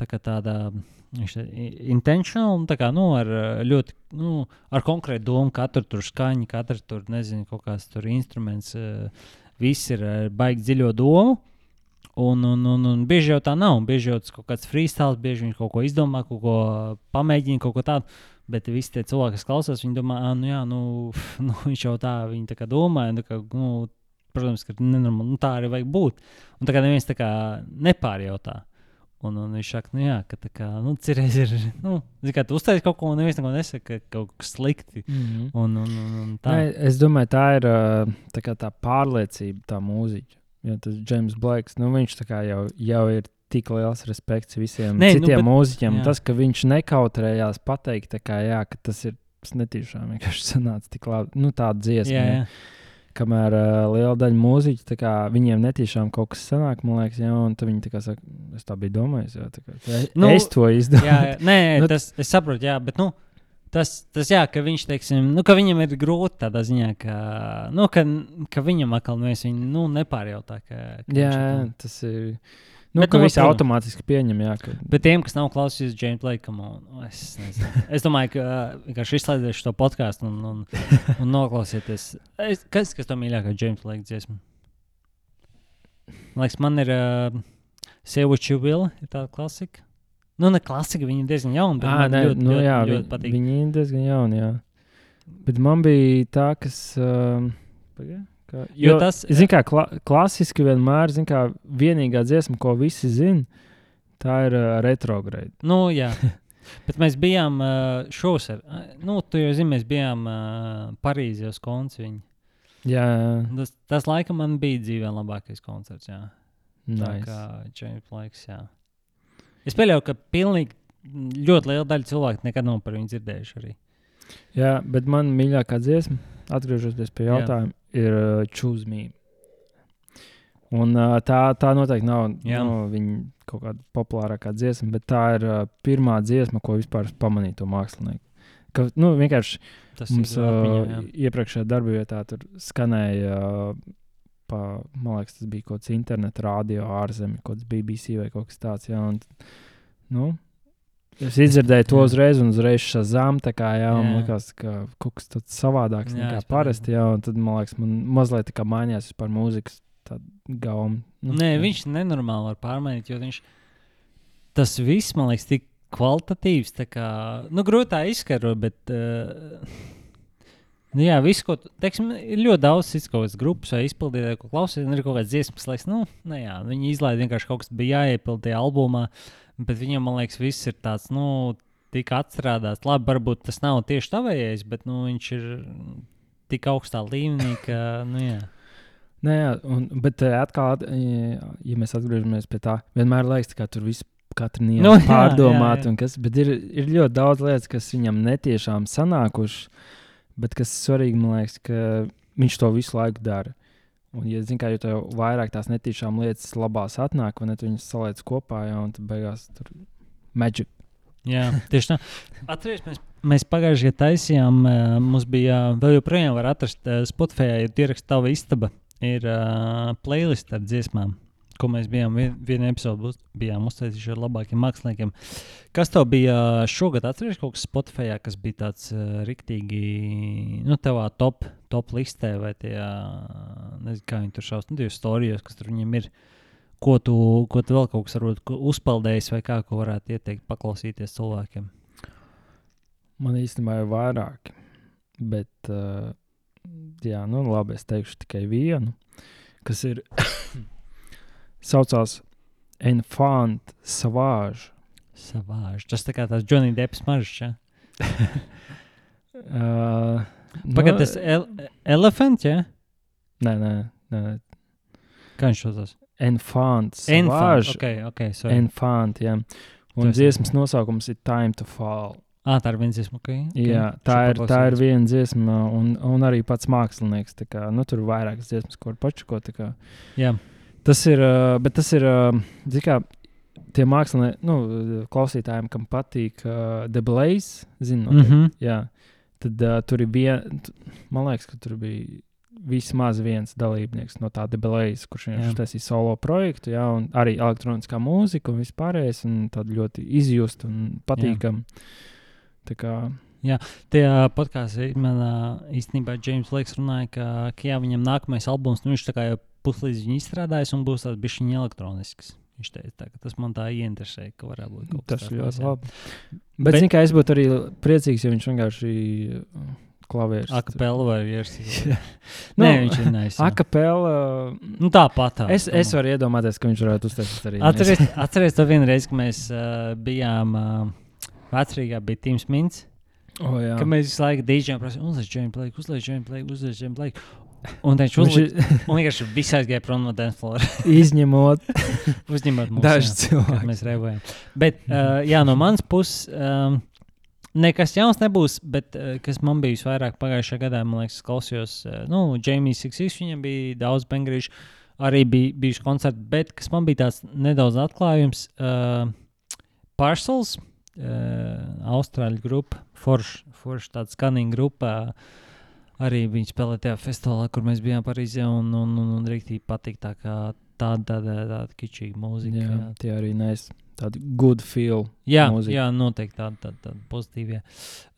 tā tāda viņš te- i- intentional, un tā kā, nu, ar eh, ļoti, nu, ar konkrētu domu, katru tur skaņu, katru tur, nezinu, kaut kāds tur instruments, e, viss ir ar baigi dziļo domu. Un, un, un, un bieži jau tā nav. Bieži jau tas kaut kāds freestyle, bieži viņš kaut ko izdomā, kaut ko pamēģina, kaut ko tādu. Bet visi tie cilvēki, kas klausās, viņi domā, ah, nu, jā, nu, nu viņš jau tā, viņi tā kā domāja. Tā kā, nu, protams, ka nenormāli, nu, tā arī vajag būt. Un tā kā neviens tā kā nepārjautā. Un, un viņš saka, nu, jā, ka tā kā, nu, cerēs ir, nu, kā tu uztaisīji kaut ko, un neviens neko nesaka, ka kaut kas slikti. Mm -hmm. Un, un, un, un tā. Nē, es domāju, tā ir tā, tā pārliecība, tā mūziķa. Jo tas James Blakes, nu, viņš tā kā jau, jau ir tik liels respekts visiem Nē, nu, citiem bet- nu, mūziķiem. jā. Tas, ka viņš nekautrējās pateikt, tā kā, jā, ka tas ir netīšām vienkārši sanāca tik labi. Nu, tāda dziesma. jā, jā. Kamēr uh, liela daļa mūziķu, tā kā, viņiem netīšām kaut kas sanāk, man liekas, jā, un viņi tā kā saka, es tā biju domājis, jā, tā kā, tā, Nu, nu, es to izdarīju. jā, jā. Nē, Nu, tas es saprotu, jā, bet nu, tas, tas jā, ka viņš, teiksim, nu, ka viņam ir grūti tādā ziņā, ka, nu, ka, ka viņam atkal neviens viņu nu, nepārjautā. Ka, ka Jā, atkal- tas ir. Nu, Bet, nu, visi automātiski pieņem, jā, ka Bet tiem, kas nav klausījušies James Blake, on, nu, es, nezinu. es domāju, ka vienkārši izslēdziet šo podkāstu un, un, un noklausieties. Es, kas, kas to mīļākā James Blake dziesma? Man liekas, man ir uh, Say What You Will, ir tāda klasika. Nu, ne klasika, viņa diezgan jauna, man nē, ļoti, nu, ļoti, jā, ļoti patīk. viņi ir diezgan jauni. Jā. Bet man bija tā, kas. Um, pagai, kā, Jo jo, tas- Zini, kā kla klasiski vienmēr, zini, kā vienīgā dziesma, ko visi zina, tā ir uh, retrograde. Nu, jā. Bet mēs bijām uh, šovasar. Nu, tu jau zini, mēs bijām uh, Parīzē uz koncertu. Jā, Tas, tas laikam man bija dzīvē labākais koncerts. Jā. Tā nice. kā James. Jā. Es pieļauju, ka pilnīgi ļoti liela daļa cilvēku nekad nav par viņu dzirdējuši arī. jā, bet man mīļākā dziesma, atgriežoties pie Jā. jautājuma, ir uh, Choose Me. Un, uh, tā, tā noteikti nav Jā. nu, viņa kaut kāda populārākā dziesma, bet tā ir uh, pirmā dziesma, ko vispār pamanīju to mākslinieku. Ka, nu, vienkārši Tas Mums uh, jā. iepriekšējā darba vietā tur skanēja, uh, pa, man liekas, tas bija kaut kāds interneta rādio ārzemē, kaut kāds BBC vai kaut kas tāds. Jā, un, nu, es izdzirdēju to Jā. uzreiz, un uzreiz šazām, tā kā jā, un man Jā. liekas, ka kaut kas tāds savādāks Jā, nekā parasti. Jā, un tad man liekas, man mazliet tā kā mainījās par mūzikas gauma. Nu, Nē, jā. viņš nenormāli var pārmainīt, jo viņš tas viss, man liekas, tik kvalitatīvs. Kā, nu, grūti tā izskaidrot, bet. Uh, Nu jā, viss, ko teiksim, ir ļoti daudz kādas grupas vai izpildītāji, ko klausās. Ir kaut kādas dziesmas, kas, nu, nu jā, viņi izlaiž vienkārši kaut kas bija jāiepilda tajā albumā. Bet viņam, man liekas, viss ir tāds, nu, tik atstrādāts. Labi, varbūt tas nav tieši tavējais, bet nu, viņš ir tik augstā līmenī, ka, nu, jā. Nē, jā, un, bet eh, atkal, at- ja mēs atgriežamies pie tā, vienmēr liekas, ka tur viss katru niansu Nu, jā, pārdomāt, jā, jā. un kas, bet ir, ir ļoti daudz lietas, kas viņam netiešām sanākušas, bet kas svarīgi, man liekas, ka viņš to visu laiku dara. Un, ja zini, kā jau tev vairāk tās netīšām lietas labās atnāk, ne, tu viņas saliec kopā, jā, un tad beigās tur magic. Jā, tieši tā. Atcerieties, mēs, mēs pagājušajā gadā taisījām, mums bija vēl joprojām var atrast Spotify, ir ieraksts tava istaba, ir uh, playlist ar dziesmām, ko mēs bijām vien, vienu epizodu uz, bijām uztaisījuši ar labākiem māksliniekiem. Kas tev bija šogad, atceries kaut kas Spotify, kas bija tāds uh, riktīgi, nu, tavā top, top listē vai tajā, nezinu, kā viņi tur šaus, nu, tajos storijos, kas tur viņiem ir. Ko tu, ko tu vēl kaut kas varbūt uzpeldējis, vai kā, ko varētu ieteikt paklausīties cilvēkiem? Man īstenībā ir vairāki, bet, uh, jā, nu labi, es teikšu tikai vienu, kas ir saucās Enfant Savage. Savāži. Tas tā kā tāds Johnny Depps maržs. Ja? Uh, Pagaidiet, tas el elefants, ja? Nē, nē, nē. Kā viņš saucās? Enfants. Enfant. Savage. Ok, ok. sorry. Enfant, jā. Un esi- dziesmas nosaukums ir Time to Fall. Ah, tā ir viens dziesma, ok. okay. Jā, tā ir, tā ir viena dziesma, un, un arī pats mākslinieks. Kā, nu, tur ir vairākas dziesmas, ko var pačakot. tā kā. Jā, Tas ir, bet tas ir, zini kā, tie mākslinieki, nu, klausītājiem, kam patīk uh, The Blaze, zinu, mm -hmm. jā, tad uh, tur ir viena, man liekas, ka tur bija vismaz viens dalībnieks no tā The Blaze, kurš Jā. vienkārši taisīja solo projektu, jā, un arī elektroniskā mūzika un vispārējais, un tāda ļoti izjust un patīkam. Tā kā, Tajā podkāstā man īstenībā James Lakes runāja, ka, ka jā, viņam nākamais albums, nu viņš tā kā jau puslīdz viņa izstrādājis un būs tāds bišķiņ elektronisks. Viņš teica, tā, ka tas man tā ieinteresēja, ka varētu būt kaut kas tas tāds. ir ļoti labi. Bet, Bet- kā es būtu arī priecīgs, ja viņš vienkārši uh, klavieris. Akapela vai ierakstīt. Nu, Nē, viņš ir jā. Akapela. Nu, tāpat. Tā, Es, es varu iedomāties, ka viņš varētu uztaisīt arī. Atceries, atceries to vienu reizi, kad mēs uh, bijām uh, vecrīgā, bija Teams Mints. Oh, jā. Kad mēs visu laiku dīdžiem prasījām, uzliek Džēmu Blake, uzliek Džēmu Blake, uzliek Džēmu Blake. Un viņš uzlika, un vienkārši viss aizgāja prom no dance floor. izņemot Uzņemot mūsu dažus cilvēkus. mēs revējām. Bet, uh, jā, no manas puses, um, nekas jauns nebūs, bet uh, kas man bija visvairāk pagājušajā gadā, man liekas, klausījos, uh, nu, Jamie Sixis, viņam bija daudz bengrīšu, arī bija bijuši koncerti, bet kas man bija tāds nedaudz atklājums, uh, Parcels, uh, Austrāļu grupa, Forša, forš, tāda skanīga grupa. Arī viņi spēlēja tajā festivālā, kur mēs bijām Parīzē. Un, un, un, un rīktīgi patīk tā kā tāda, tāda, tāda kičīga mūzika. Jā, Jā, tie arī nes tādu good feel. jā, mūzika. jā noteikti tāda, tāda, tāda pozitīva.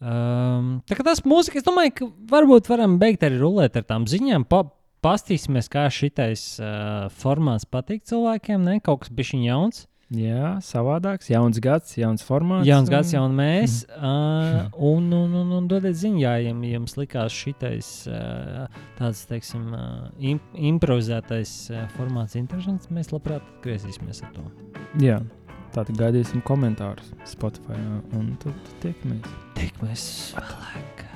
Um, tā kā tas mūzika, es domāju, ka varbūt varam beigt arī rulēt ar tām ziņām. Pa, pastīsimies, kā šitais uh, formāts patīk cilvēkiem. Ne? Kaut kas bija jauns. Jā, savādāks, jauns gads, jauns formāts. Jauns gads, un- jauns mēs. Uh, un, un, un, un dodiet ziņu, ja jums, likās šitais uh, tāds, teiksim, uh, im, improvizētais uh, formāts interesants. Mēs labprāt atgriezīsimies ar to. Jā, tātad gaidīsim komentārus Spotify. Un tad tiekamies. Tikamies vēlāk.